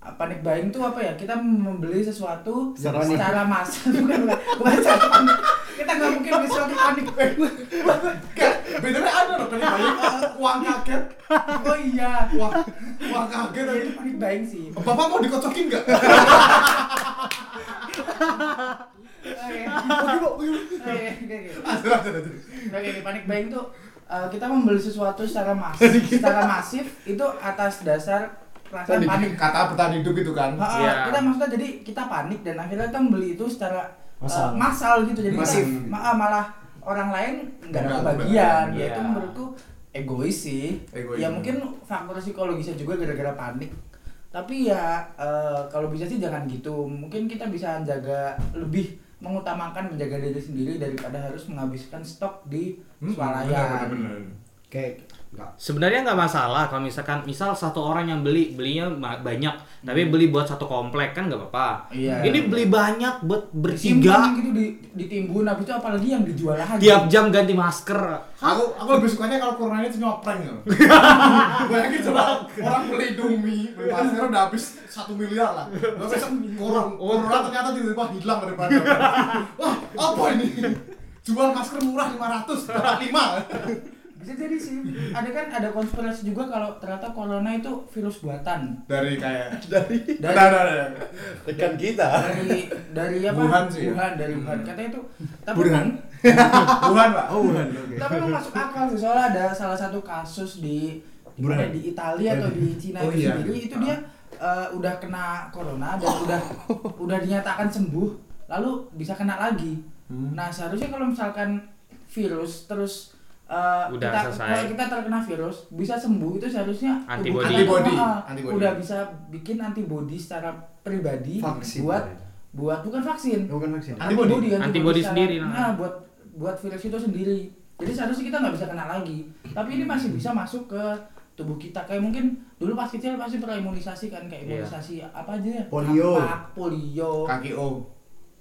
D: Panik buying itu apa ya? Kita membeli sesuatu
E: Secara
D: secara massal [laughs] bukan bukan, bukan secara panik. Kita nggak mungkin beli sesuatu panik.
A: Kayak bedanya ada loh panic buying uh, uang kaget,
D: Oh iya.
A: uang uang kaget
D: Itu
A: tadi.
D: panik buying sih.
A: Bapak mau dikocokin nggak?
D: Oke. Oke, oke, oke. Panik buying itu uh, kita membeli sesuatu secara masif, secara masif itu atas dasar
A: Tadi
D: panik. [laughs]
A: kata bertahan hidup itu kan.
D: Ha,
B: Iya.
D: Kita maksudnya jadi kita panik dan akhirnya kita membeli itu secara uh,
E: Massal.
D: massal gitu. Jadi kita-
E: Masif.
D: ma- ah, malah orang lain nggak ada kebagian.
A: kebagian,
D: Ya itu
B: iya.
D: menurutku egois sih.
A: Egois.
D: Ya mungkin faktor psikologisnya juga gara-gara panik. Tapi ya eh, kalau bisa sih jangan gitu. Mungkin kita bisa jaga lebih mengutamakan menjaga diri sendiri daripada harus menghabiskan stok di
A: Hmm,
D: swalayan.
A: bener-bener.
E: kayak enggak
B: Sebenarnya nggak masalah kalau misalkan misal satu orang yang beli belinya banyak, tapi beli buat satu komplek kan nggak apa-apa.
D: Iya.
B: Ini beli banyak buat bertiga,
D: gitu di, ditimbun habis itu apalagi yang dijual lagi.
B: tiap jam ganti masker.
A: Aku aku lebih sukanya kalau corona ini cuma prank ya. Bayangin coba orang beli Indomie, beli masker udah habis satu miliar lah. Lalu besok corona, corona ternyata tiba-tiba hilang daripada. Wah, apa ini? Jual masker murah 500, dapat 5.
D: Bisa jadi sih. Ada kan ada konspirasi juga kalau ternyata corona itu virus buatan.
A: Dari kayak [laughs]
E: Dari
A: Ada, ada, ada.
E: rekan kita.
D: Dari dari apa?
A: Wuhan sih ya?
D: Wuhan dari Wuhan. Katanya itu tapi
C: Wuhan?
A: Wuhan, Pak.
E: Oh, Wuhan. Oke.
D: tapi emang masuk akal sih soalnya ada salah satu kasus di
E: Wuhan.
D: di Italia atau di Cina
A: Oh,
D: itu
A: iya.
D: sendiri itu dia eh, udah kena corona dan udah udah dinyatakan sembuh lalu bisa kena lagi.
A: Hmm.
D: Nah seharusnya kalau misalkan virus terus eh,
B: Udah
D: kita
B: selesai.
D: kalau kita terkena virus bisa sembuh itu seharusnya tubuh
B: Antibody.
D: kita
A: Antibody. Antibody.
D: udah bisa bikin antibody secara pribadi
E: Vaksin.
D: buat buat bukan vaksin
E: Bukan vaksin.
A: Antibody.
D: antibody
B: Antibody
D: secara-
B: sendiri namanya.
D: nah buat buat virus itu sendiri jadi seharusnya kita nggak bisa kena lagi tapi ini masih bisa masuk ke tubuh kita kayak mungkin dulu pas kecil pasti pernah imunisasi kan kayak
B: Iya.
D: imunisasi apa aja ya
E: Polio.
D: Campak, polio
A: Kaki O.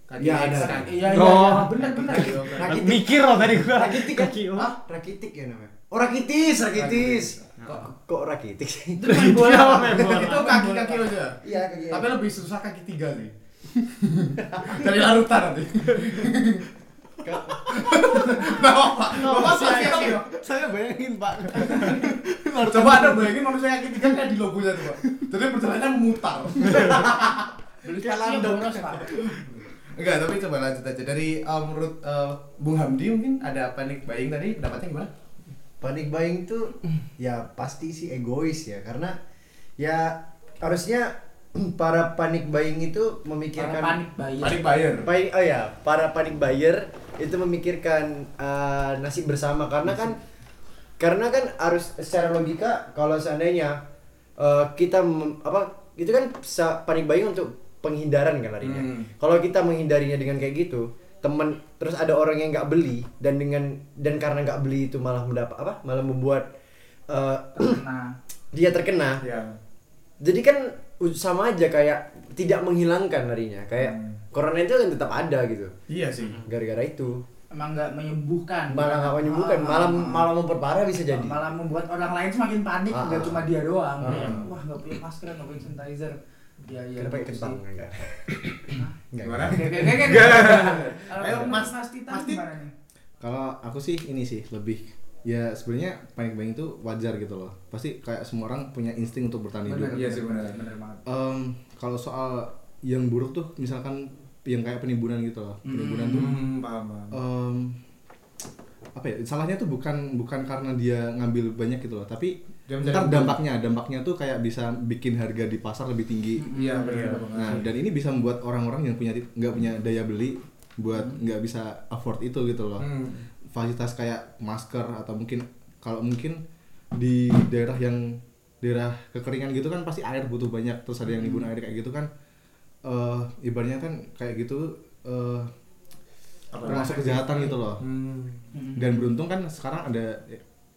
A: Kaki X,
E: ada.
A: kaki-
D: iya iya
B: Oh.
D: iya,
A: Kaki O.
E: Rakitic.
B: Mikir loh tadi gua.
E: Rakitic kan? Hah? Rakitic ya namanya. Oh, rakitis, rakitis.
A: Rakitis.
E: Kok kok rakitic sih?
D: itu main bola
B: Iya.
A: Itu kaki kaki O aja.
E: Iya, kaki.
A: Tapi lebih susah kaki tiga sih. [laughs] Dari larutan nanti. Bapak, bapak O.
C: Saya bayangin pak. [laughs]
A: Coba anda bayangin manusia kaki tiga kayak di logonya tuh pak. Jadi perjalanannya memutar.
D: beli
E: Kayak
D: boros pak [laughs]
A: Enggak, tapi coba lanjut aja. Dari uh, menurut uh, Bung Hamdi mungkin ada panic buying tadi pendapatnya gimana?
E: Panik buying tuh ya pasti sih egois ya karena ya harusnya [clears throat] para panik buying itu
D: Para
E: memikirkan
D: panik bayar
A: Panic buyer.
E: Panik- oh ya, para panik buyer itu memikirkan eh, nasib bersama karena kan karena kan harus secara logika kalau seandainya eh, kita mem- apa itu kan sa- panik buying untuk penghindaran kan larinya.
A: Hmm.
E: Kalau kita menghindarinya dengan kayak gitu, teman terus ada orang yang nggak beli dan dengan dan karena nggak beli itu malah mendapat apa? Malah membuat eh,
D: nah [clears throat]
E: dia terkena.
A: Ya.
E: Jadi kan sama aja kayak tidak menghilangkan larinya. Kayak
A: Hmm.
E: corona itu kan tetap ada gitu
A: Iya sih.
E: gara-gara itu
D: emang nggak menyembuhkan
E: malah nggak menyembuhkan
D: Ah,
E: malah
D: ah, ah.
E: malah memperparah bisa jadi
D: malah membuat orang lain semakin panik nggak
E: ah.
D: cuma dia doang
E: ah.
D: wah nggak punya masker nggak punya sanitizer ya ya
E: kenapa
D: gitu
E: kentang enggak enggak
A: Gimana? [laughs] Ayo, Mas-
D: Mas Tita
A: Tit.
D: gimana nih?
C: Kalau aku sih ini sih lebih ya sebenarnya panik buying itu wajar gitu loh. Pasti kayak semua orang punya insting untuk bertahan hidup.
A: Iya sih, bener.
D: bener banget.
C: Em, kalau soal yang buruk tuh misalkan yang kayak penimbunan gitu loh. Penimbunan tuh
A: Hmm, paham, paham.
C: em, apa ya salahnya tuh bukan bukan karena dia ngambil banyak gitu loh tapi
A: Dia
C: ntar dampaknya dampaknya tuh kayak bisa bikin harga di pasar lebih tinggi
A: Iya, benar.
C: nah dan ini bisa membuat orang-orang yang punya nggak punya daya beli buat nggak bisa afford itu gitu loh
A: Hmm.
C: fasilitas kayak masker atau mungkin kalau mungkin di daerah yang daerah kekeringan gitu kan pasti air butuh banyak terus ada yang nimbun air kayak gitu kan eh ibaratnya kan kayak gitu eh
A: Apa?
C: termasuk kejahatan gitu loh
A: Hmm.
C: dan beruntung kan sekarang ada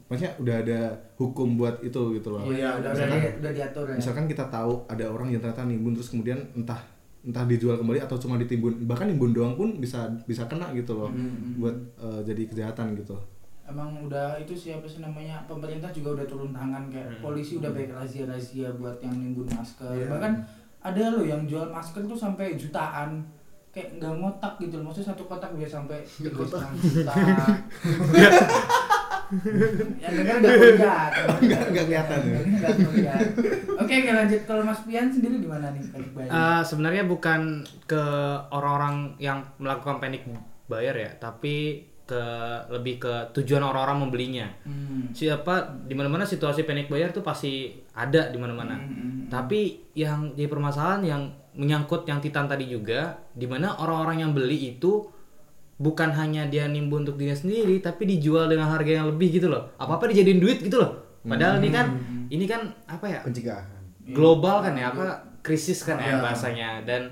C: maksudnya udah ada hukum buat itu gitu loh
A: Iya,
D: udah, udah,
C: misalkan-
D: di- udah diatur ya.
C: misalkan kita tahu ada orang yang ternyata nimbun terus kemudian entah entah dijual kembali atau cuma ditimbun bahkan nimbun doang pun bisa bisa kena gitu loh
D: Hmm.
C: buat eh, jadi kejahatan gitu
D: Emang udah itu siapa sih namanya pemerintah juga udah turun tangan kayak polisi udah baik razia-razia buat yang nimbun masker.
A: Iya.
D: Bahkan ada loh yang jual masker tuh sampai jutaan. Kayak nggak ngotak gitu loh. Maksudnya satu kotak bisa sampai tiga juta. [laughs] [laughs] [laughs] yang dengar nggak kuliah.
C: Nggak- nggak kelihatan ya.
D: Nggak kuliah. Oke, oke lanjut. Kalau Mas Pian sendiri gimana nih? Balik bayar.
B: Eh, sebenarnya bukan ke orang-orang yang melakukan panic buyer ya, tapi ke lebih ke tujuan orang-orang membelinya.
D: Hmm.
B: Siapa di mana-mana situasi panic buyer tuh pasti ada di mana-mana.
D: Hmm.
B: Tapi yang jadi permasalahan yang menyangkut yang Titan tadi juga, di mana orang-orang yang beli itu bukan hanya dia nimbun untuk dirinya sendiri, tapi dijual dengan harga yang lebih gitu loh. Apa-apa dijadiin duit gitu loh. Padahal ini kan ini kan apa ya?
E: pencegahan
B: global kan ya apa krisis kan ya
A: Iya.
B: bahasanya dan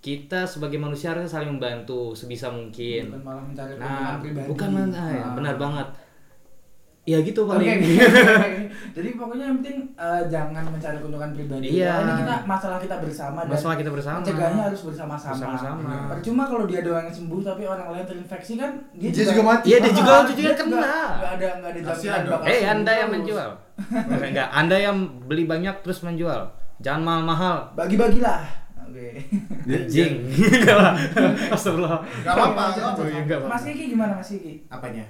B: kita sebagai manusia harusnya saling membantu sebisa mungkin.
D: Bukan malah mencari
B: Nah,
D: keuntungan pribadi.
B: bukan men- ah, ya,
D: Ah.
B: benar banget. Ya gitu paling. [laughs]
D: jadi pokoknya yang penting eh, jangan mencari keuntungan pribadi.
B: Iya.
D: Ya, Ini kita masalah kita bersama dan
B: Masalah kita bersama.
D: Mencegahnya harus bersama-sama.
B: Bersama-sama.
D: Percuma kalau dia doang yang sembuh tapi orang lain terinfeksi kan dia,
E: Dia juga mati.
B: Iya, dia juga [laughs]
D: Ah,
B: juga
D: dia
B: kena.
D: Nggak ada nggak ada jaminan bakal
B: Eh,
D: sembuh
B: Anda yang
D: terus.
B: menjual. [laughs] Enggak, Anda yang beli banyak terus menjual. Jangan mahal-mahal.
D: Bagi-bagilah. Oke.
B: Enggak lah. Astagfirullah.
A: Gak apa-apa, gak apa-apa.
B: Oh, iya, nggak apa-apa.
D: Mas Kiki gimana Mas Kiki?
A: Apanya?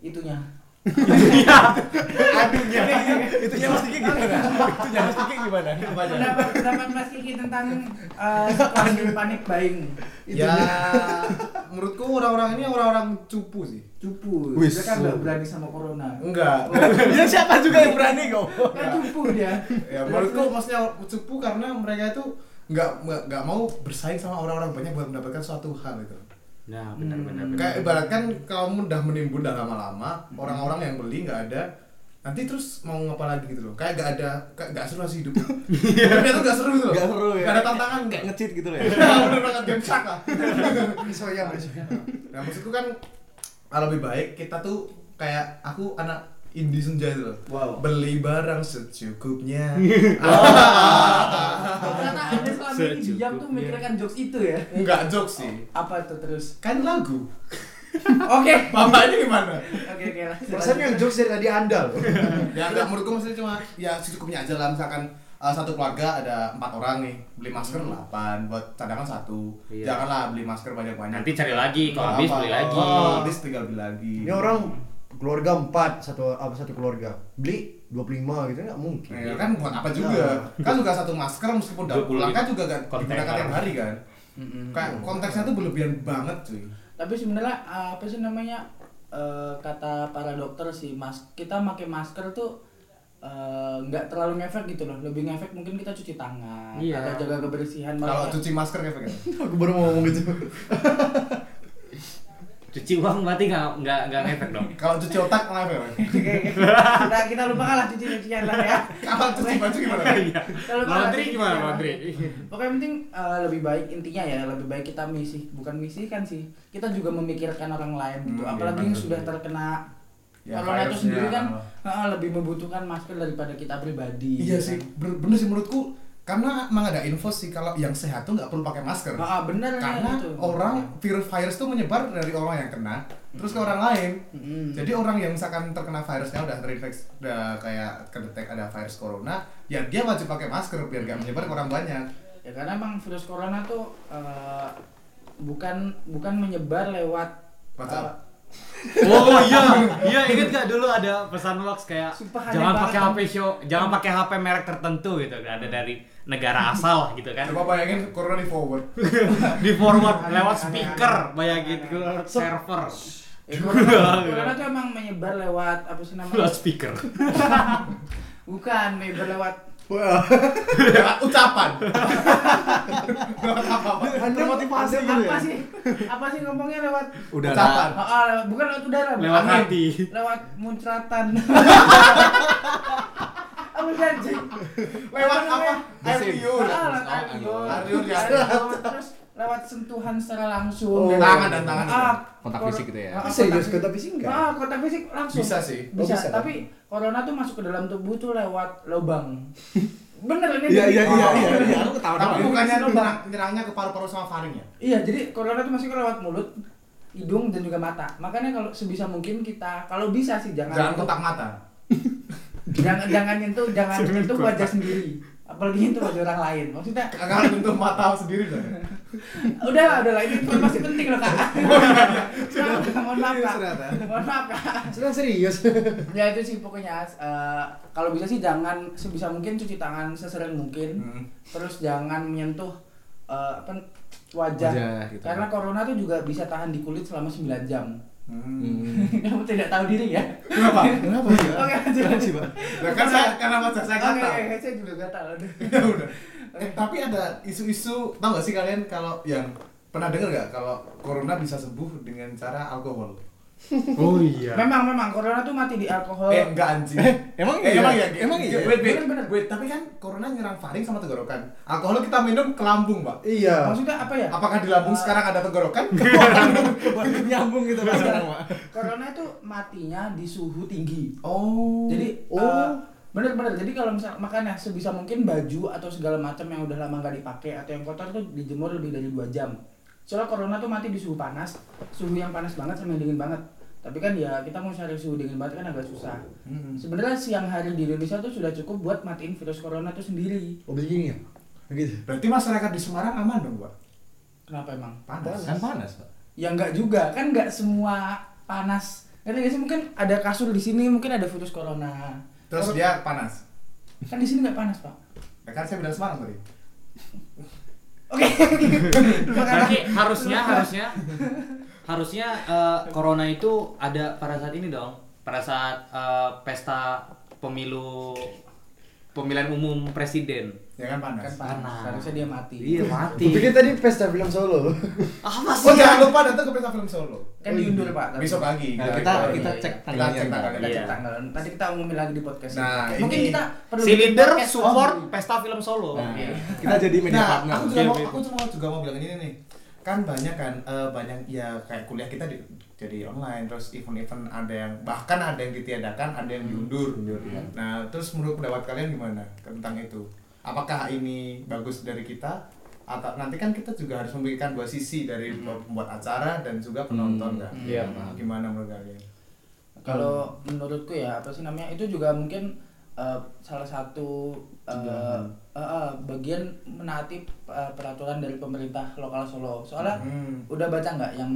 D: Itunya.
C: Aduh, itu Mas Kiki gimana? Itu Mas Kiki gimana?
D: pendapat pendapat Mas Kiki tentang eh, situasi panik buying
A: Ya, menurutku orang-orang ini orang-orang cupu sih.
D: cupu
C: Wis.
D: dia kan nggak berani sama corona
A: Enggak. [laughs]
C: Ya siapa juga yang berani kok?
D: kan cupu dia
A: ya menurutku maksudnya cupu karena mereka itu nggak nggak nggak mau bersaing sama orang-orang banyak buat mendapatkan suatu hal itu.
B: Nah, benar-benar.
D: Hmm.
A: Kayak ibaratkan kamu udah menimbun udah lama-lama, orang-orang yang beli nggak ada, nanti terus mau ngapa lagi gitu loh. Kayak nggak ada, kayak nggak seru sih hidup. Hidupnya tuh nggak seru gitu loh.
C: Gak seru ya.
A: Nggak ada tantangan
C: Kayak
A: kayak.
C: ngecit gitu loh ya.
A: Bener banget gemsak lah. [laughs]
E: Isoya, isoya.
A: Nah maksudku kan ah, lebih baik kita tuh kayak aku anak senja itu loh.
D: Wow.
A: Beli barang secukupnya. [laughs] [laughs]
D: ternyata anda selama ini diam tuh memikirkan jokes itu ya
A: Enggak jokes sih.
D: apa itu terus
A: Kan lagu. [laughs]
D: oke
A: Bapak ini gimana?
D: oke oke lah
E: Perasaan yang jokes dari tadi anda loh.
A: ya enggak menurutku maksudnya cuma ya secukupnya aja lah misalkan uh, satu keluarga ada empat orang nih beli masker delapan buat cadangan satu
B: Iya.
A: janganlah beli masker banyak banyak
B: Nanti cari lagi, kalau habis beli lagi.
A: oh, habis tinggal beli lagi
E: Ini orang keluarga empat satu apa satu keluarga. Beli 25 gitu nggak mungkin.
A: Ya, kan buat apa juga? Kan juga satu masker meskipun udah
B: 20
A: pulang kan juga gak digunakan tiap hari kan? Kayak konteksnya tuh berlebihan banget cuy.
D: Tapi sebenarnya apa sih namanya eh, kata para dokter sih mas kita pakai masker tuh eh, nggak terlalu ngefek gitu loh. Lebih ngefek mungkin kita cuci tangan
B: Iya.
D: atau jaga kebersihan.
A: Kalau cuci masker kayak gimana? [laughs]
E: Aku baru mau ngomong gitu. [laughs]
B: Cuci uang berarti nggak nggak nggak ngefek dong. [laughs]
A: kalau cuci otak ya?
D: Oke. kita kita lupakan lah cuci cucian lah ya
A: kalau cuci baju gimana?
B: Iya.
D: Lupakan
B: Laundry
D: cuci
B: gimana laundry?
D: Pokoknya yang penting eh, lebih baik intinya ya lebih baik kita misi bukan misi kan sih kita juga memikirkan orang lain gitu
A: Hmm,
D: apalagi
A: iya,
D: yang sudah terkena
A: Ya,
D: corona itu sendiri kan eh, lebih membutuhkan masker daripada kita pribadi
A: Iya
D: gitu
A: sih,
D: kan.
A: bener sih menurutku karena emang ada info sih kalau yang sehat tuh nggak perlu pakai masker.
D: Ah, bener
A: karena
D: itu.
A: orang virus virus tuh menyebar dari orang yang kena terus ke orang lain.
D: Mm-mm.
A: Jadi orang yang misalkan terkena virusnya udah terinfeksi udah kayak kedetek ada virus corona, ya dia wajib pakai masker biar gak menyebar ke orang banyak.
D: ya karena emang virus corona tuh eh, bukan bukan menyebar lewat
A: WhatsApp.
B: Oh [laughs] iya, iya inget gak dulu ada pesan wax kayak
D: Sumpah
B: jangan pakai. HP show, jangan pakai HP merek tertentu gitu, ada dari negara asal gitu kan.
A: Coba bayangin corona di forward. [laughs]
B: Di forward lewat speaker, bayangin ke server.
D: eh, corona, corona tuh emang menyebar lewat apa sih namanya
B: Lewat speaker. [laughs]
D: bukan menyebar lewat
A: Lewat ucapan. Lewat apa?
E: Anda motivasi gitu
D: apa
E: ya.
D: sih apa sih ngomongnya lewat
C: Udara.
A: Ucapan.
D: Lewat- bukan lewat udara
B: Lewat hati.
D: lewat muncratan [laughs] apa sih anjing
A: Lewat apa? Air liur.
D: Air liur
A: Air liur, ya.
D: Air liur, terus lewat sentuhan secara langsung
E: Oh.
A: Tangan dan tangan.
D: ah,
C: Kontak fisik gitu ya?
D: ah,
E: Serius
D: kontak
E: kontak fisik enggak?
D: Ah, kontak fisik langsung.
A: Bisa sih.
E: Oh,
D: Bisa,
E: bisa,
D: tapi corona tuh masuk ke dalam tubuh tuh lewat lubang. [laughs] Bener ini.
C: Iya
D: jadi-
C: iya iya iya iya. Aku ketawa
A: Tapi bukannya
D: Lubang.
A: nyerang, nyerangnya ke paru-paru sama faring ya?
D: Iya, jadi corona tuh masuk ke lewat mulut, hidung dan juga mata. Makanya kalau sebisa mungkin kita kalau bisa sih jangan
A: Jangan kontak mata. [laughs]
D: jangan jangan nyentuh jangan nyentuh wajah sendiri. Apalagi nyentuh wajah orang lain. Maksudnya
A: Kagak menyentuh mata sendiri dong.
D: udah lah, udah lah ini informasi penting loh kak. [laughs] Mohon maaf kak.
C: ternyata.
D: Mohon maaf kak.
E: Sedang serius.
D: ya itu sih pokoknya eh, kalau bisa sih jangan sebisa mungkin cuci tangan sesering mungkin
A: Hmm.
D: terus jangan menyentuh eh, apa wajah,
C: Wajah, gitu.
D: karena corona tuh juga bisa tahan di kulit selama 9 jam
A: Hmm. [laughs]
D: kamu tidak tahu diri ya
A: Kenapa?
C: Kenapa sih?
D: Oke lanjut
C: Kenapa sih, Pak?
A: Nah, kan saya karena wajah saya gatal.
D: oke, saya juga gatal [laughs]
A: Ya udah. Eh, tapi ada isu-isu, tau gak sih kalian kalau yang pernah dengar gak kalau corona bisa sembuh dengan cara alkohol?
B: Oh iya.
D: memang memang corona tuh mati di alkohol
A: Eh enggak anjing.
C: emang
A: eh,
C: iya?
A: emang ya?
C: Emang iya?
A: Wait, wait,
D: Bener, bener.
A: wait, tapi kan corona nyerang faring sama tenggorokan. Alkohol kita minum ke lambung, Pak.
E: Iya.
D: maksudnya apa ya
A: Apakah di lambung sekarang ada tenggorokan? [laughs]
C: Nyambung gitu Pak sekarang, Pak.
D: corona itu matinya di suhu tinggi
A: Oh.
D: Jadi
E: Oh.
D: eh, bener-bener jadi kalau misal makanya sebisa mungkin baju atau segala macam yang udah lama nggak dipakai atau yang kotor tuh dijemur lebih dari dua jam. Soalnya corona tuh mati di suhu panas, suhu yang panas banget sama yang dingin banget. Tapi kan ya kita mau cari suhu dingin banget kan agak susah.
A: Hmm.
D: Sebenarnya siang hari di Indonesia tuh sudah cukup buat matiin virus corona tuh sendiri.
E: Oh begini ya. Begitu.
A: Berarti masyarakat di Semarang aman dong, Pak?
D: Kenapa emang?
A: Panas.
C: Kan panas, Pak.
D: Ya nggak juga, kan nggak semua panas Ngerti gak sih mungkin ada kasur di sini, mungkin ada virus corona.
A: Terus
D: Kalau-
A: dia panas.
D: kan di sini nggak panas pak.
A: Ya kan saya bilang semangat tadi. [laughs]
D: Oke.
B: Tapi harusnya harusnya harusnya eh, corona itu ada pada saat ini dong. Pada saat eh, pesta pemilu pemilihan umum presiden.
A: Ya kan panas.
D: kan panas.
B: Panas.
D: Harusnya dia mati.
B: Iya mati.
E: Pikir tadi pesta film solo. [laughs]
B: Apa
A: Oh jangan lupa datang ke pesta film Solo.
D: Kan diundur pak. tapi-
A: Besok pagi.
C: Nah,
A: Kita-
C: kita
D: iya,
C: kita
D: iya.
C: cek
A: Kita
C: tanggalnya.
A: cek.
D: Kita
B: Iya.
D: cek tanggal. Tadi kita umumin lagi di podcast.
A: Nah,
D: mungkin kita perlu
B: Si
D: bikin
B: leader
D: podcast.
B: support pesta film Solo.
C: Nah,
B: Iya.
C: kita jadi media
A: Nah,
C: partner.
A: aku juga
B: Iya,
A: mau
B: iya.
A: aku cuma juga mau bilang ini nih. Kan banyak kan eh, banyak ya kayak kuliah kita di, jadi online terus event-event ada yang bahkan ada yang ditiadakan, ada yang diundur.
C: Iya.
A: Nah, terus menurut pendapat kalian gimana tentang itu? Apakah ini bagus dari kita atau nanti kan kita juga harus memberikan dua sisi dari pembuat acara dan juga penonton
C: Hmm.
A: kan?
B: Iya.
A: Gimana menurut kalian?
D: Kalau menurutku ya apa sih namanya itu juga mungkin eh, salah satu eh,
E: Tujuan.
D: eh, eh, bagian menaati eh, peraturan dari pemerintah lokal Solo. Soalnya
A: Hmm.
D: udah baca nggak yang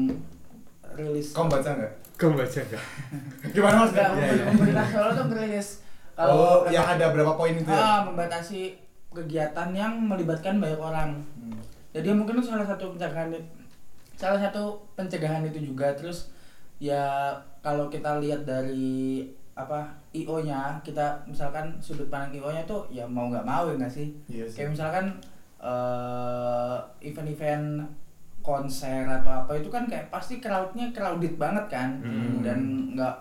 D: rilis?
A: Kau baca nggak?
B: Kamu baca enggak? [laughs]
A: Gimana mas?
D: Nggak,
A: Iya, iya.
D: pemerintah Solo tuh rilis
A: Oh,
D: kalau
A: yang ada berapa poin itu ya?
D: ah, membatasi kegiatan yang melibatkan banyak orang.
A: Hmm.
D: Jadi mungkin itu salah satu pencegahan salah satu pencegahan itu juga terus ya kalau kita lihat dari apa IO-nya kita misalkan sudut pandang IO-nya tuh ya mau nggak mau ya nggak sih
A: Iya sih.
D: kayak misalkan eh, event-event konser atau apa itu kan kayak pasti crowdnya crowded banget kan
A: Hmm.
D: dan nggak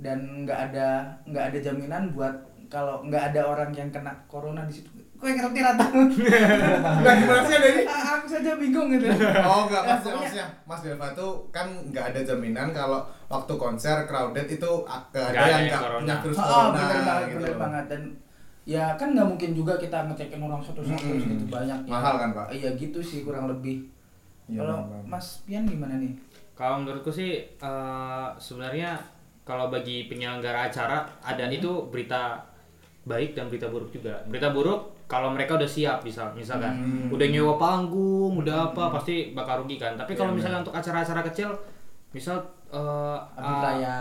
D: dan nggak ada nggak ada jaminan buat kalau nggak ada orang yang kena corona di situ kue ngerti rata
A: Nah, gimana sih ada ini?
D: aku saja bingung gitu
A: Oh enggak,
D: Ya,
A: maksudnya, maksudnya Mas Delva tuh kan nggak ada jaminan kalau waktu konser crowded itu ada
B: Nggak ada
A: yang nggak
B: corona.
A: punya virus
D: Oh,
A: corona
D: bener banget,
A: gitu.
D: bener banget dan ya kan nggak mungkin juga kita ngecekin orang satu-satu
A: Mm-mm.
D: segitu banyak
A: Mahal kan, Pak?
D: Iya gitu sih kurang lebih.
A: Iya,
D: Kalau. Mas Pian gimana nih?
B: Kalau menurutku sih eh, sebenarnya kalau bagi penyelenggara acara ada itu berita baik dan berita buruk juga. Berita buruk kalau mereka udah siap bisa misalkan
A: Hmm.
B: udah nyewa panggung, udah apa pasti bakal rugi kan. Tapi kalau
A: Iya,
B: misalnya untuk acara-acara kecil misal eh,
D: Abdi
B: eh,
D: Raya.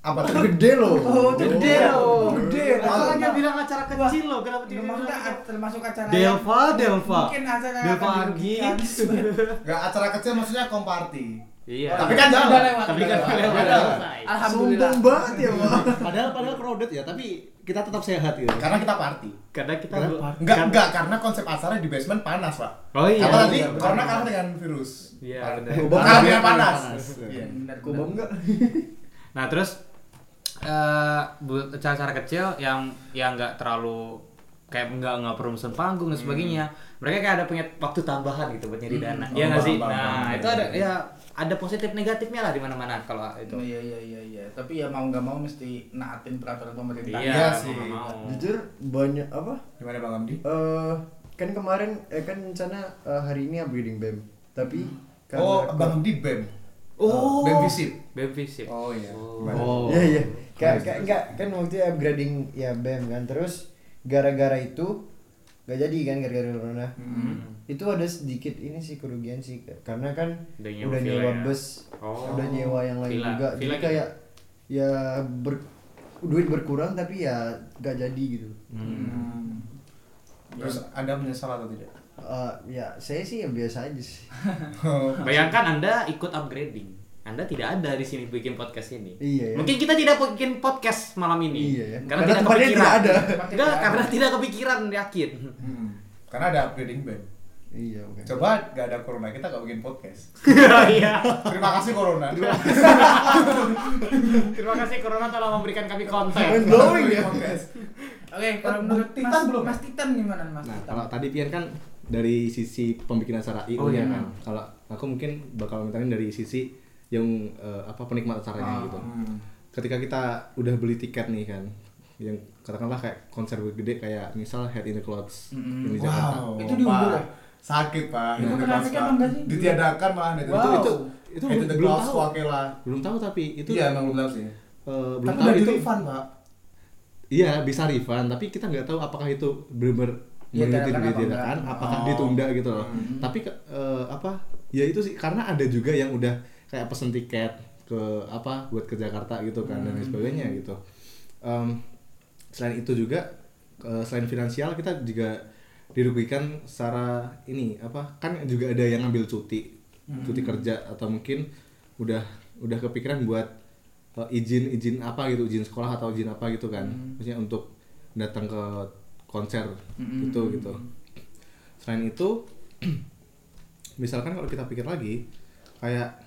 A: Apa tuh?
E: Gede loh. [laughs]
D: Oh, gede loh.
B: Gede.
D: Masalahnya
B: Masalahnya bilang acara kecil loh, kenapa
D: Nggak,
B: tidak
D: maksudnya
B: bilang
D: a- termasuk acara
B: Delva, Delva.
D: Mungkin acara
B: Delva Argi.
A: Enggak [laughs] [laughs] acara kecil maksudnya komparti.
B: Iya.
A: Tapi kan
D: udah
A: jalan.
D: lewat.
B: tapi kan
D: lewat.
B: selesai.
D: Alhamdulillah.
E: Sombong banget ya, Pak.
C: Padahal padahal crowded ya, tapi kita tetap sehat gitu.
A: Karena kita party.
B: Karena kita
C: Karena
A: Enggak,
B: kan-
A: enggak karena konsep acara di basement panas, Pak.
B: Oh iya.
A: Apa tadi?
D: iya.
A: Corona kalah dengan virus.
B: Iya, benar.
A: Dengan
C: Biar
A: panas. Iya.
D: Benar,
E: Kok
D: benar.
E: bom enggak? [laughs]
B: Nah terus eh buat acara-acara kecil yang yang nggak terlalu kayak nggak nggak perlu pesen panggung dan sebagainya. Mereka kayak ada punya waktu tambahan gitu buat nyari dana.
A: Hmm.
B: Iya
A: Oh,
B: nggak sih?
A: paham, paham,
B: Nah itu ada ya ada positif negatifnya lah di mana-mana kalau itu.
D: Oh, iya iya iya iya. Tapi ya mau nggak mau mesti naatin peraturan pemerintah.
B: Iya,
A: Iya
B: mau
A: sih.
B: mau.
E: Jujur banyak apa?
A: Gimana Bang Amdi?
E: Eh kan kemarin eh kan rencana eh, hari ini upgrading BEM. Tapi karena
A: Oh, Bang Amdi BEM.
B: Oh,
A: BEM Visip.
B: BEM Visip.
A: Oh iya.
B: Oh.
C: Oh.
E: Iya iya. Kayak kayak enggak kan waktu upgrading ya BEM kan. Terus gara-gara itu gak jadi kan gara-gara corona.
A: Hmm.
E: Itu ada sedikit ini sih kerugian sih karena kan
B: Udah nyewa
E: udah nyewa
B: ya?
E: bus,
B: Oh.
E: udah nyewa yang lain
B: Villa.
E: juga.
B: Villa
E: Jadi
B: gitu?
E: kayak ya ber, duit berkurang tapi ya gak jadi gitu.
A: Hmm. Terus Anda menyesal atau tidak?
E: Eh, ya saya sih ya biasa aja sih. [laughs]
B: Bayangkan Anda ikut upgrading. Anda tidak ada di sini bikin podcast ini.
E: Iya, ya.
B: Mungkin kita tidak bikin podcast malam ini.
E: Iya, ya.
B: Karena,
E: Karena
B: tidak kepikiran.
E: tidak ada.
B: Enggak, karena tidak kepikiran yakin.
A: Hmm. Karena ada upgrading BEM.
E: Iya oke.
A: Coba gak ada corona kita gak bikin podcast. [laughs]
B: Iya.
A: Terima kasih corona. [laughs]
B: Terima kasih Corona telah memberikan kami konten.
E: Mind blowing ya.
A: Podcast.
D: Oke, kalau menurut
A: Titan belum ya?
D: Mas Titan gimana Mas
C: Nah, kalau tadi Pian kan dari sisi pembikin acara IO
B: Oh, iya.
C: kan. Kalau aku mungkin bakal mintain dari sisi yang eh, apa penikmat acaranya
D: Ah,
C: gitu.
A: Hmm.
C: Ketika kita udah beli tiket nih kan, yang katakanlah kayak konser gede kayak misal Head in the Clouds
D: Mm-mm.
C: yang di Jakarta.
A: Wow.
D: Itu diundur ya?
A: Sakit pak.
D: Itu
A: Itu pas,
D: emang
A: Pak.
D: nggak sih?
A: Ditiadakan malah itu.
D: Wow.
C: Itu itu
A: the
C: belum
A: Clouds,
C: tahu.
A: Wakila.
C: Belum tahu tapi itu
A: Iya emang belum tahu sih.
C: eh, belum
A: Tapi
C: tahu itu
A: refund pak.
C: Iya bisa refund, tapi kita nggak tahu apakah itu benar-benar
D: apa
C: ditiadakan,
D: enggak.
C: apakah
A: Oh.
C: ditunda gitu loh.
A: Hmm.
C: Tapi eh, apa? Ya itu sih karena ada juga yang udah kayak pesen tiket ke apa buat ke Jakarta gitu kan dan lain sebagainya gitu Em, selain itu juga eh, selain finansial kita juga dirugikan secara ini apa kan juga ada yang ngambil cuti cuti kerja atau mungkin udah udah kepikiran buat eh, izin izin apa gitu izin sekolah atau izin apa gitu kan. Maksudnya untuk datang ke konser gitu gitu. Selain itu [clears throat] misalkan kalau kita pikir lagi kayak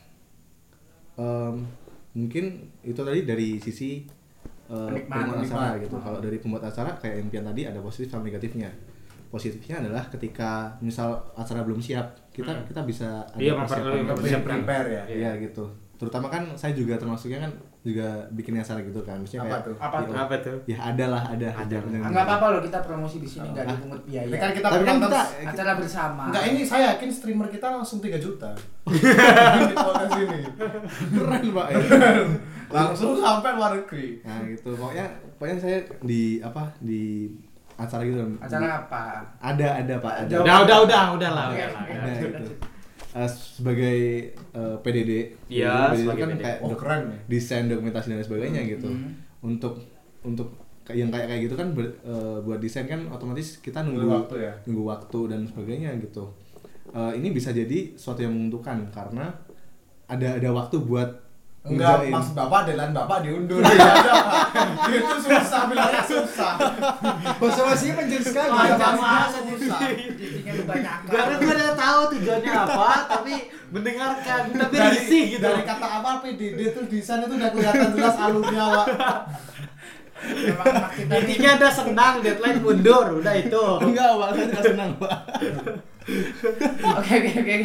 C: em, mungkin itu tadi dari sisi
D: Penikmat,
C: pembuat acara gitu. Kalau dari pembuat acara kayak impian tadi ada positif sama negatifnya positifnya adalah ketika misal acara belum siap kita kita bisa ada
B: Iya,
C: persiapan
A: Bisa prepare ya.
C: Iya gitu. Terutama kan saya juga termasuknya kan juga bikin acara gitu kan. Maksudnya
A: Apa
C: kayak
A: tuh?
D: Apa tuh?
B: Apa tuh?
C: ya ada lah ada.
B: Ada.
D: Ah, nggak apa-apa loh kita promosi di sini nggak
C: Ah.
D: dipungut biaya.
A: Kan kita
C: Tapi kan kita-
D: acara bersama.
A: Enggak ini saya yakin streamer kita langsung 3 juta. [laughs] Di podcast ini.
C: keren pak ya.
A: Langsung sampai luar negeri.
C: Nah gitu. Pokoknya pokoknya saya di apa di acara gitu.
D: Acara apa?
C: Ada ada pak. Ada.
B: Udah, udah, udah, udah lah, udah lah.
C: Ada gitu. Eh, sebagai eh, PDD, PDD
B: sebagai
C: kan
B: PDD.
C: kayak
A: Oh, keren ya.
C: desain dokumentasi dan sebagainya gitu.
D: Hmm.
C: Untuk untuk kayak- yang kayak kayak gitu kan ber- eh, buat desain kan otomatis kita nunggu
A: Nunggu waktu ya.
C: nunggu waktu dan sebagainya gitu. Eh, ini bisa jadi suatu yang menguntungkan karena ada ada waktu buat
A: Enggak, maksud Bapak deadline Bapak diundur. [laughs] Pak. Itu susah bilangnya susah.
E: Bahasa basinya panjang sekali.
A: Panjang
E: Bahasa
A: banget susah.
B: Karena gue udah tahu tujuannya apa, tapi mendengarkan, tapi
A: Dari,
B: risih gitu.
A: dari kata apa PDD itu desain itu udah kelihatan jelas alurnya, Pak.
B: Intinya ada senang, deadline mundur, udah itu.
C: Enggak, Pak, saya tidak senang, Pak.
D: Oke oke oke.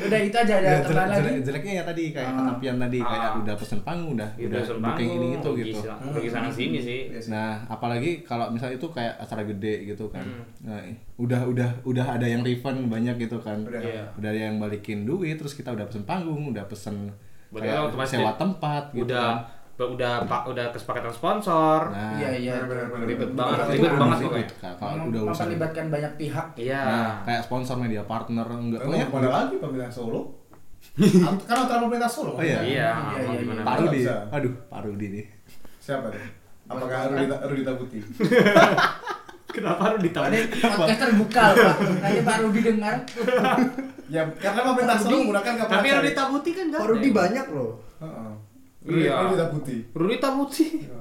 D: Udah itu aja ada
C: Ya,
D: tambahan
C: jelek,
D: lagi.
C: jelek- jeleknya ya tadi kayak
D: Ah.
C: kata Pian tadi kayak
B: Ah.
C: udah pesen panggung udah
B: Gitu,
C: udah booking ini itu gitu.
B: sana- rugi sana sini sih.
C: Nah, apalagi kalau misalnya itu kayak acara gede gitu kan.
B: Hmm.
C: Nah, udah udah udah ada yang refund banyak gitu kan.
A: Udah.
B: Iya.
C: Udah ada yang balikin duit, terus kita udah pesen panggung, udah pesen
B: Berarti
C: kayak sewa tempat gitu.
B: Udah
C: kan.
B: Udah pak udah kesepakatan sponsor.
C: Nah,
D: Iya iya.
B: Ribet banget, ribet banget pokoknya.
C: Kalau udah urusan
D: memperlibatkan banyak pihak.
B: Iya.
C: Nah, kayak sponsor media partner enggak pokoknya
A: mana lagi pemerintah Solo? [laughs] kan antara pemerintah Solo.
C: Oh, iya.
B: Iya,
D: Iya, iya, iya.
C: Pak Rudi.
A: bisa.
C: Aduh, Pak Rudi nih.
A: Siapa deh? Apakah Rudita, Rudita Putih? [laughs]
B: Kenapa lu ditahu?
D: Ini podcast terbuka Pak. Nanti Pak Rudi dengar. [laughs]
A: Ya, karena pemerintah Solo menggunakan kapal
B: Tapi
A: cari.
B: Rudita Putih kan
E: Pak Rudi banyak loh.
A: Heeh.
B: Iya.
A: Rudita Putih.
B: Rudita Putih.
A: Iya.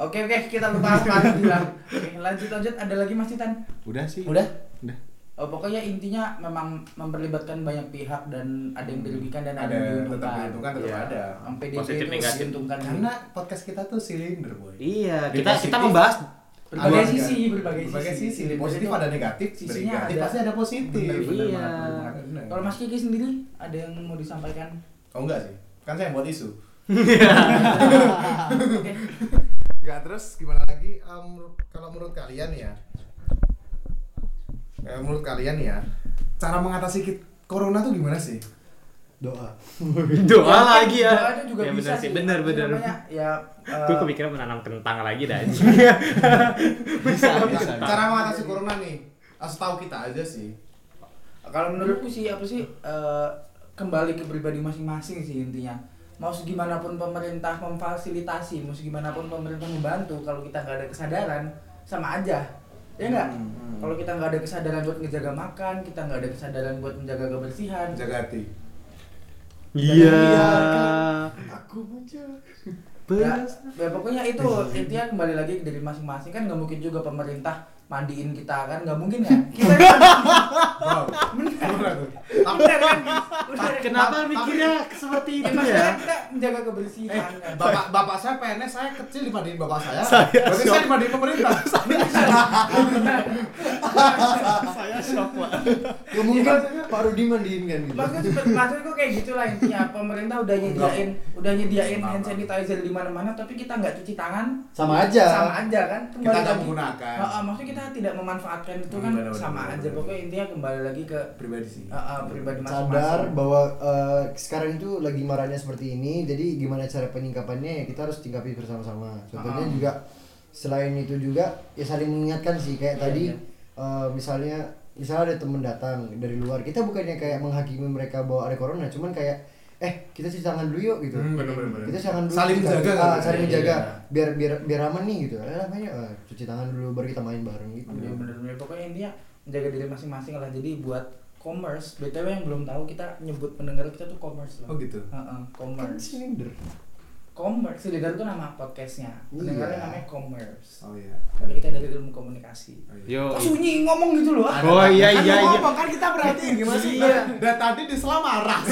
D: Oke oke kita lupa Pak Rudi lah. Oke, lanjut lanjut ada lagi Mas Titan.
C: Udah sih.
D: Udah?
C: Udah.
D: Oh, pokoknya intinya memang memperlibatkan banyak pihak dan ada yang dirugikan dan ada,
A: Ada
D: yang
A: tetap
D: diuntungkan.
A: diuntungkan tetap
B: Iya.
A: ada.
D: Yang PDP
B: Positif,
D: itu
B: negatif.
D: diuntungkan.
A: Karena podcast kita tuh silinder, boy.
B: Iya,
A: Di
B: kita kita membahas
D: berbagai sisi, berbagai,
A: berbagai sisi. Positif ada negatif,
D: sisinya
A: negatif
D: ada.
A: pasti ada positif.
D: Bener, bener
B: Iya.
D: Kalau Mas Kiki sendiri ada yang mau disampaikan?
A: Oh enggak sih. Kan saya yang buat isu. [laughs]
D: Oke.
A: Enggak, terus gimana lagi? Em, kalau menurut kalian ya, eh, menurut kalian ya, cara mengatasi kit- corona tuh gimana sih?
E: Doa. [laughs]
B: doa lagi ya.
D: Doa itu juga
B: ya,
D: bisa
B: bener sih, bener bener.
D: Namanya, ya eh,
B: Gue kepikiran menanam kentang lagi dah.
C: Bisa,
A: Ya, [laughs]
C: bisa.
A: cara mengatasi corona nih, asal tahu kita aja sih.
D: kalau menurutku sih apa sih eh, kembali ke pribadi masing-masing sih intinya mau segimanapun pemerintah memfasilitasi mau segimanapun pemerintah membantu kalau kita nggak ada kesadaran sama aja ya nggak
A: Hmm, hmm.
D: kalau kita nggak ada kesadaran buat ngejaga makan kita nggak ada kesadaran buat menjaga kebersihan
A: Jaga hati.
B: Iya.
E: Aku menjaga.
D: ya, ya pokoknya itu intinya kembali lagi dari masing-masing kan nggak mungkin juga pemerintah mandiin kita kan nggak mungkin ya [laughs] kita kan Udah,
B: Kenapa mikirnya seperti
D: ya,
B: itu
D: maksudnya
B: ya?
D: kita menjaga
A: Eh,
D: kebersihan kan.
A: bapak bapak saya PNS saya kecil dibanding bapak saya.
C: Saya
A: Berarti saya dibanding pemerintah. [laughs]
C: Saya shock, Pak.
E: Gak mungkin Pak Rudi mandiin kan gitu.
D: maksudnya maksudku kayak gitulah intinya pemerintah udah nyediain udah nyediain hand sanitizer di mana-mana tapi kita nggak cuci tangan
E: Sama aja.
D: sama aja kan
A: Kita nggak menggunakan.
D: Maksudnya kita tidak memanfaatkan itu kan
A: benar,
D: sama
A: benar,
D: aja
A: benar.
D: pokoknya intinya kembali lagi ke
A: Pribadi sih.
D: ah, ah, pribadi
E: sadar
D: masing-masing
E: bahwa eh, sekarang itu lagi marahnya seperti ini jadi gimana cara penyingkapannya ya kita harus singkapi bersama-sama contohnya
D: Ah.
E: juga selain itu juga ya saling mengingatkan sih kayak
D: Iya,
E: tadi
D: iya.
E: eh, misalnya misalnya ada temen datang dari luar kita bukannya kayak menghakimi mereka bahwa ada corona cuman kayak eh kita cuci tangan dulu yuk gitu
A: Hmm, bener, bener, bener.
E: kita jangan dulu
A: Saling
E: cuci
A: menjaga
E: tangan.
A: kan?
E: ah, saling
D: Iya,
E: menjaga
D: iya.
E: biar biar biar aman nih gitu eh, namanya eh, cuci tangan dulu baru kita main bareng gitu
D: Iya bener-bener pokoknya intinya menjaga diri masing-masing lah jadi buat commerce btw yang belum tahu kita nyebut pendengar kita tuh commerce
A: Oh
D: loh
A: gitu.
D: Heeh,
E: kan
D: commerce
E: silinder
D: commerce Siligar itu nama podcastnya pendengarnya
E: Iya.
D: namanya commerce
A: Oh iya.
D: tapi kita dari ilmu komunikasi
A: Oh, iya.
D: Kok sunyi ngomong gitu loh?
B: Oh iya
A: Kan
B: iya
A: lu
B: iya.
A: ngomong, kan kita berarti gimana sih?
B: Iya.
A: Dan tadi di Selam marah. [laughs]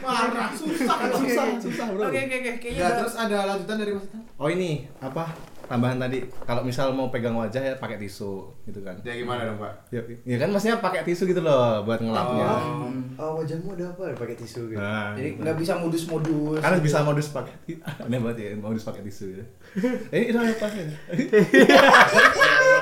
A: Marah, susah, susah, susah, bro.
D: oke oke oke kayaknya
A: Ya, terus ada lanjutan dari Mas?
C: Oh ini apa tambahan tadi kalau misal mau pegang wajah ya pakai tisu gitu kan.
A: Ya gimana dong, Pak?
C: Ya, ya kan maksudnya pakai tisu gitu loh buat ngelapnya.
A: Oh.
E: oh wajahmu ada apa pakai tisu gitu
C: Nah,
D: jadi
C: gitu.
D: nggak bisa modus-modus
C: kan bisa modus pakai [laughs] aneh banget ya modus pakai tisu ya. [laughs] Eh itu apa [laughs] ya?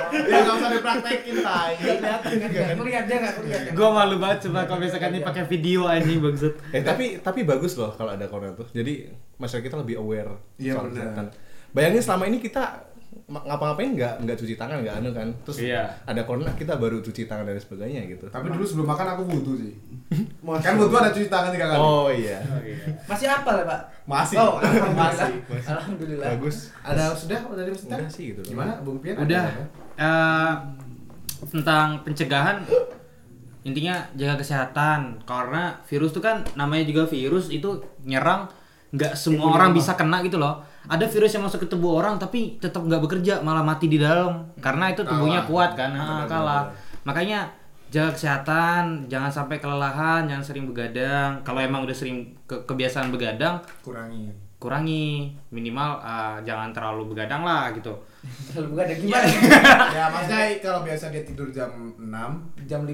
A: Ya enggak usah dipraktekin, Tai.
D: Aku lihat dia nggak lihat dia.
B: Gua malu banget coba kalau misalkan ini pakai video anjing bangsat.
C: Eh tapi tapi bagus loh kalau ada corona tuh. Jadi masyarakat kita lebih aware
A: Iya,
C: soal
A: benar.
C: Bayangin selama ini kita ngapa-ngapain nggak nggak cuci tangan nggak anu kan terus
B: Iya.
C: ada corona kita baru cuci tangan dan sebagainya gitu
A: Tapi dulu sebelum makan aku wudhu sih. [laughs] Kan wudhu ada cuci tangan tiga kali.
C: oh iya
D: masih apa lah pak
A: Masih.
D: oh alhamdulillah
A: Masih.
D: alhamdulillah
C: bagus
A: Ada sudah dari Mas?
C: Udah sih gitu loh.
A: Gimana, Bung Pian?
B: Udah. Eh, tentang pencegahan intinya jaga kesehatan karena virus itu kan namanya juga virus itu nyerang nggak semua orang bisa kena gitu loh ada virus yang masuk ke tubuh orang tapi tetap nggak bekerja malah mati di dalam. Karena itu tubuhnya
A: Kalah.
B: kuat kan ah, kalah. makanya jaga kesehatan jangan sampai kelelahan jangan sering begadang. Kalau emang udah sering ke- kebiasaan begadang
A: Kurangi.
B: kurangi. Minimal ah, jangan terlalu begadang lah gitu. [laughs]
D: Selalu bukan ada gimana [laughs]
A: ya maksudnya kalau biasa dia tidur jam 6
D: jam 5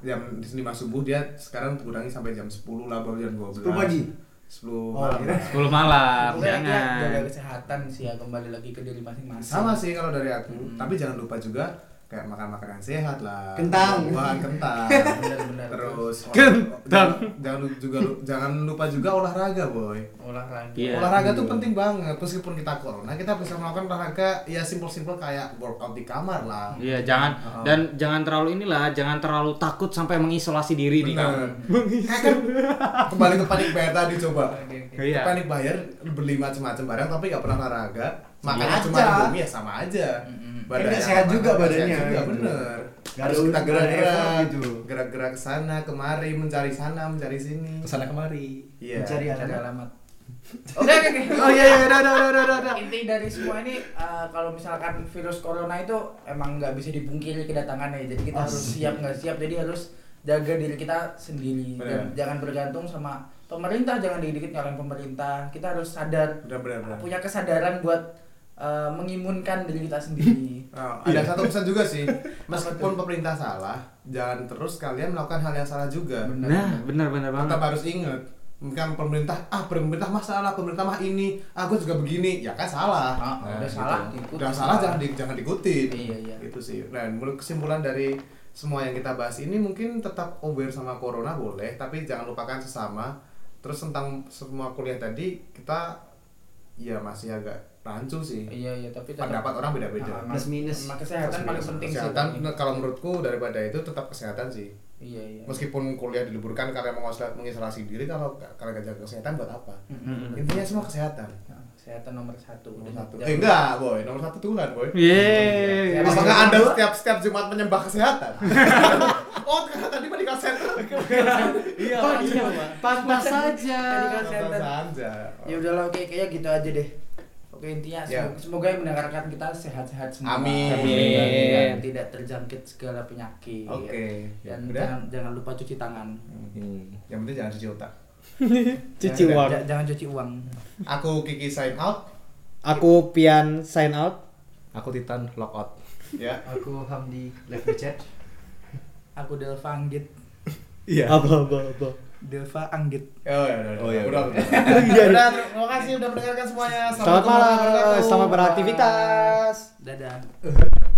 A: jam 5 subuh dia sekarang kurangi sampai jam 10 lah baru jam 12
E: 10 pagi?
A: 10
E: Oh,
A: malam
E: kira.
B: 10 malam
D: dia jaga
B: jangan
D: kesehatan sih ya kembali lagi ke diri masing-masing
A: sama sih kalau dari aku
D: Hmm.
A: tapi jangan lupa juga kayak makan makanan sehat lah
E: Kentang.
A: buah kentang
D: Benar-benar.
A: terus
B: Kentang.
A: jangan juga jangan lupa juga olahraga boy
D: olahraga
B: Iya.
A: olahraga tuh penting banget meskipun kita corona kita bisa melakukan olahraga ya simpel-simpel kayak workout di kamar lah
B: Iya, jangan
A: Oh.
B: dan jangan terlalu inilah, jangan terlalu takut sampai mengisolasi diri di kamar.
A: Kayak kan kembali ke panik bayar tadi coba
D: Oke, oke.
B: Iya.
A: panik bayar beli macam-macam barang tapi nggak pernah olahraga makanya
E: Sama
A: cuma di bumi ya sama aja
D: Mm-mm.
E: Kan nggak sehat juga badannya,
A: sehat juga
E: gitu.
A: bener.
E: Nggak
A: harus
E: ada-
A: kita gerak-gerak
E: gitu.
A: gerak-gerak ke sana kemari mencari sana mencari sini.
C: Ke sana kemari.
A: Iya
E: Mencari
D: Cari
E: alamat. [laughs]
D: oke oke oke.
B: Oh iya, iya, udah, udah, udah, udah, udah.
D: inti dari semua ini uh, kalau misalkan virus corona itu emang nggak bisa dipungkiri kedatangannya. Jadi kita harus siap nggak siap jadi harus jaga diri kita sendiri. Dan jangan bergantung sama pemerintah jangan dikit-dikit nyalain pemerintah. Kita harus sadar
A: benar benar benar
D: punya kesadaran buat uh, mengimunkan diri kita sendiri
A: Oh, [laughs] ada satu pesan juga sih meskipun pemerintah salah jangan terus kalian melakukan hal yang salah juga
D: Benar.
B: Nah, benar benar banget.
A: tetap harus ingat bukan pemerintah ah pemerintah mah salah pemerintah mah ini aku juga begini ya kan salah
D: Ah,
C: Nah,
D: udah
C: gitu.
D: salah diikuti.
A: udah salah jangan di, jangan diikutin
D: Iya, iya.
A: itu sih dan menurut kesimpulan dari semua yang kita bahas ini mungkin tetap aware sama corona boleh tapi jangan lupakan sesama terus tentang semua kuliah tadi kita ya masih agak rancu sih
D: iya iya tapi tetap-
A: pendapat orang beda-beda
D: Ah,
E: Plus minus.
D: sama kesehatan paling penting sih
A: kesehatan
D: paling.
A: nah, kalau menurutku daripada itu tetap kesehatan sih
D: iya iya
A: meskipun kuliah diliburkan kalian mengisolasi, mengisolasi diri kalau kalian gak jaga kesehatan buat apa
D: Mm-mm.
A: intinya semua kesehatan
D: Nah, kesehatan nomor satu
A: nomor satu eh enggak boy nomor satu Tuhan boy
B: Yeay.
D: Apa
A: Apakah
D: Nomor
A: anda setiap setiap Jumat menyembah kesehatan? [laughs] oh ternyata tadi medical center.
B: Iya, iya, pantas saja.
D: Medical center.
A: saja.
D: ya udahlah oke kayaknya gitu aja deh oke intinya
A: Ya.
D: semoga, semoga yang mendengarkan kita sehat-sehat semua
A: Amin.
B: Amin.
D: Dan tidak terjangkit segala penyakit
A: Oke.
D: dan
A: Udah?
D: jangan jangan lupa cuci tangan
C: Hmm.
A: Yang penting jangan cuci otak. [laughs]
B: Cuci
A: Ya,
B: uang.
D: Ja- jangan cuci uang
A: Aku Kiki sign out.
B: Aku Pian sign out.
C: aku Titan lockout
A: Ya.
E: Aku Hamdi live the chat.
D: aku Delva Anggit
C: iya
B: Apa apa apa.
D: Delva Anggit
A: Oh ya, udah,
C: Oh, ya,
A: udah.
C: udah. [laughs]
A: Udah, udah. Terima kasih udah mendengarkan semuanya.
B: Selamat
A: warahmatullahi
B: malam. Selamat beraktivitas.
D: dadah [laughs]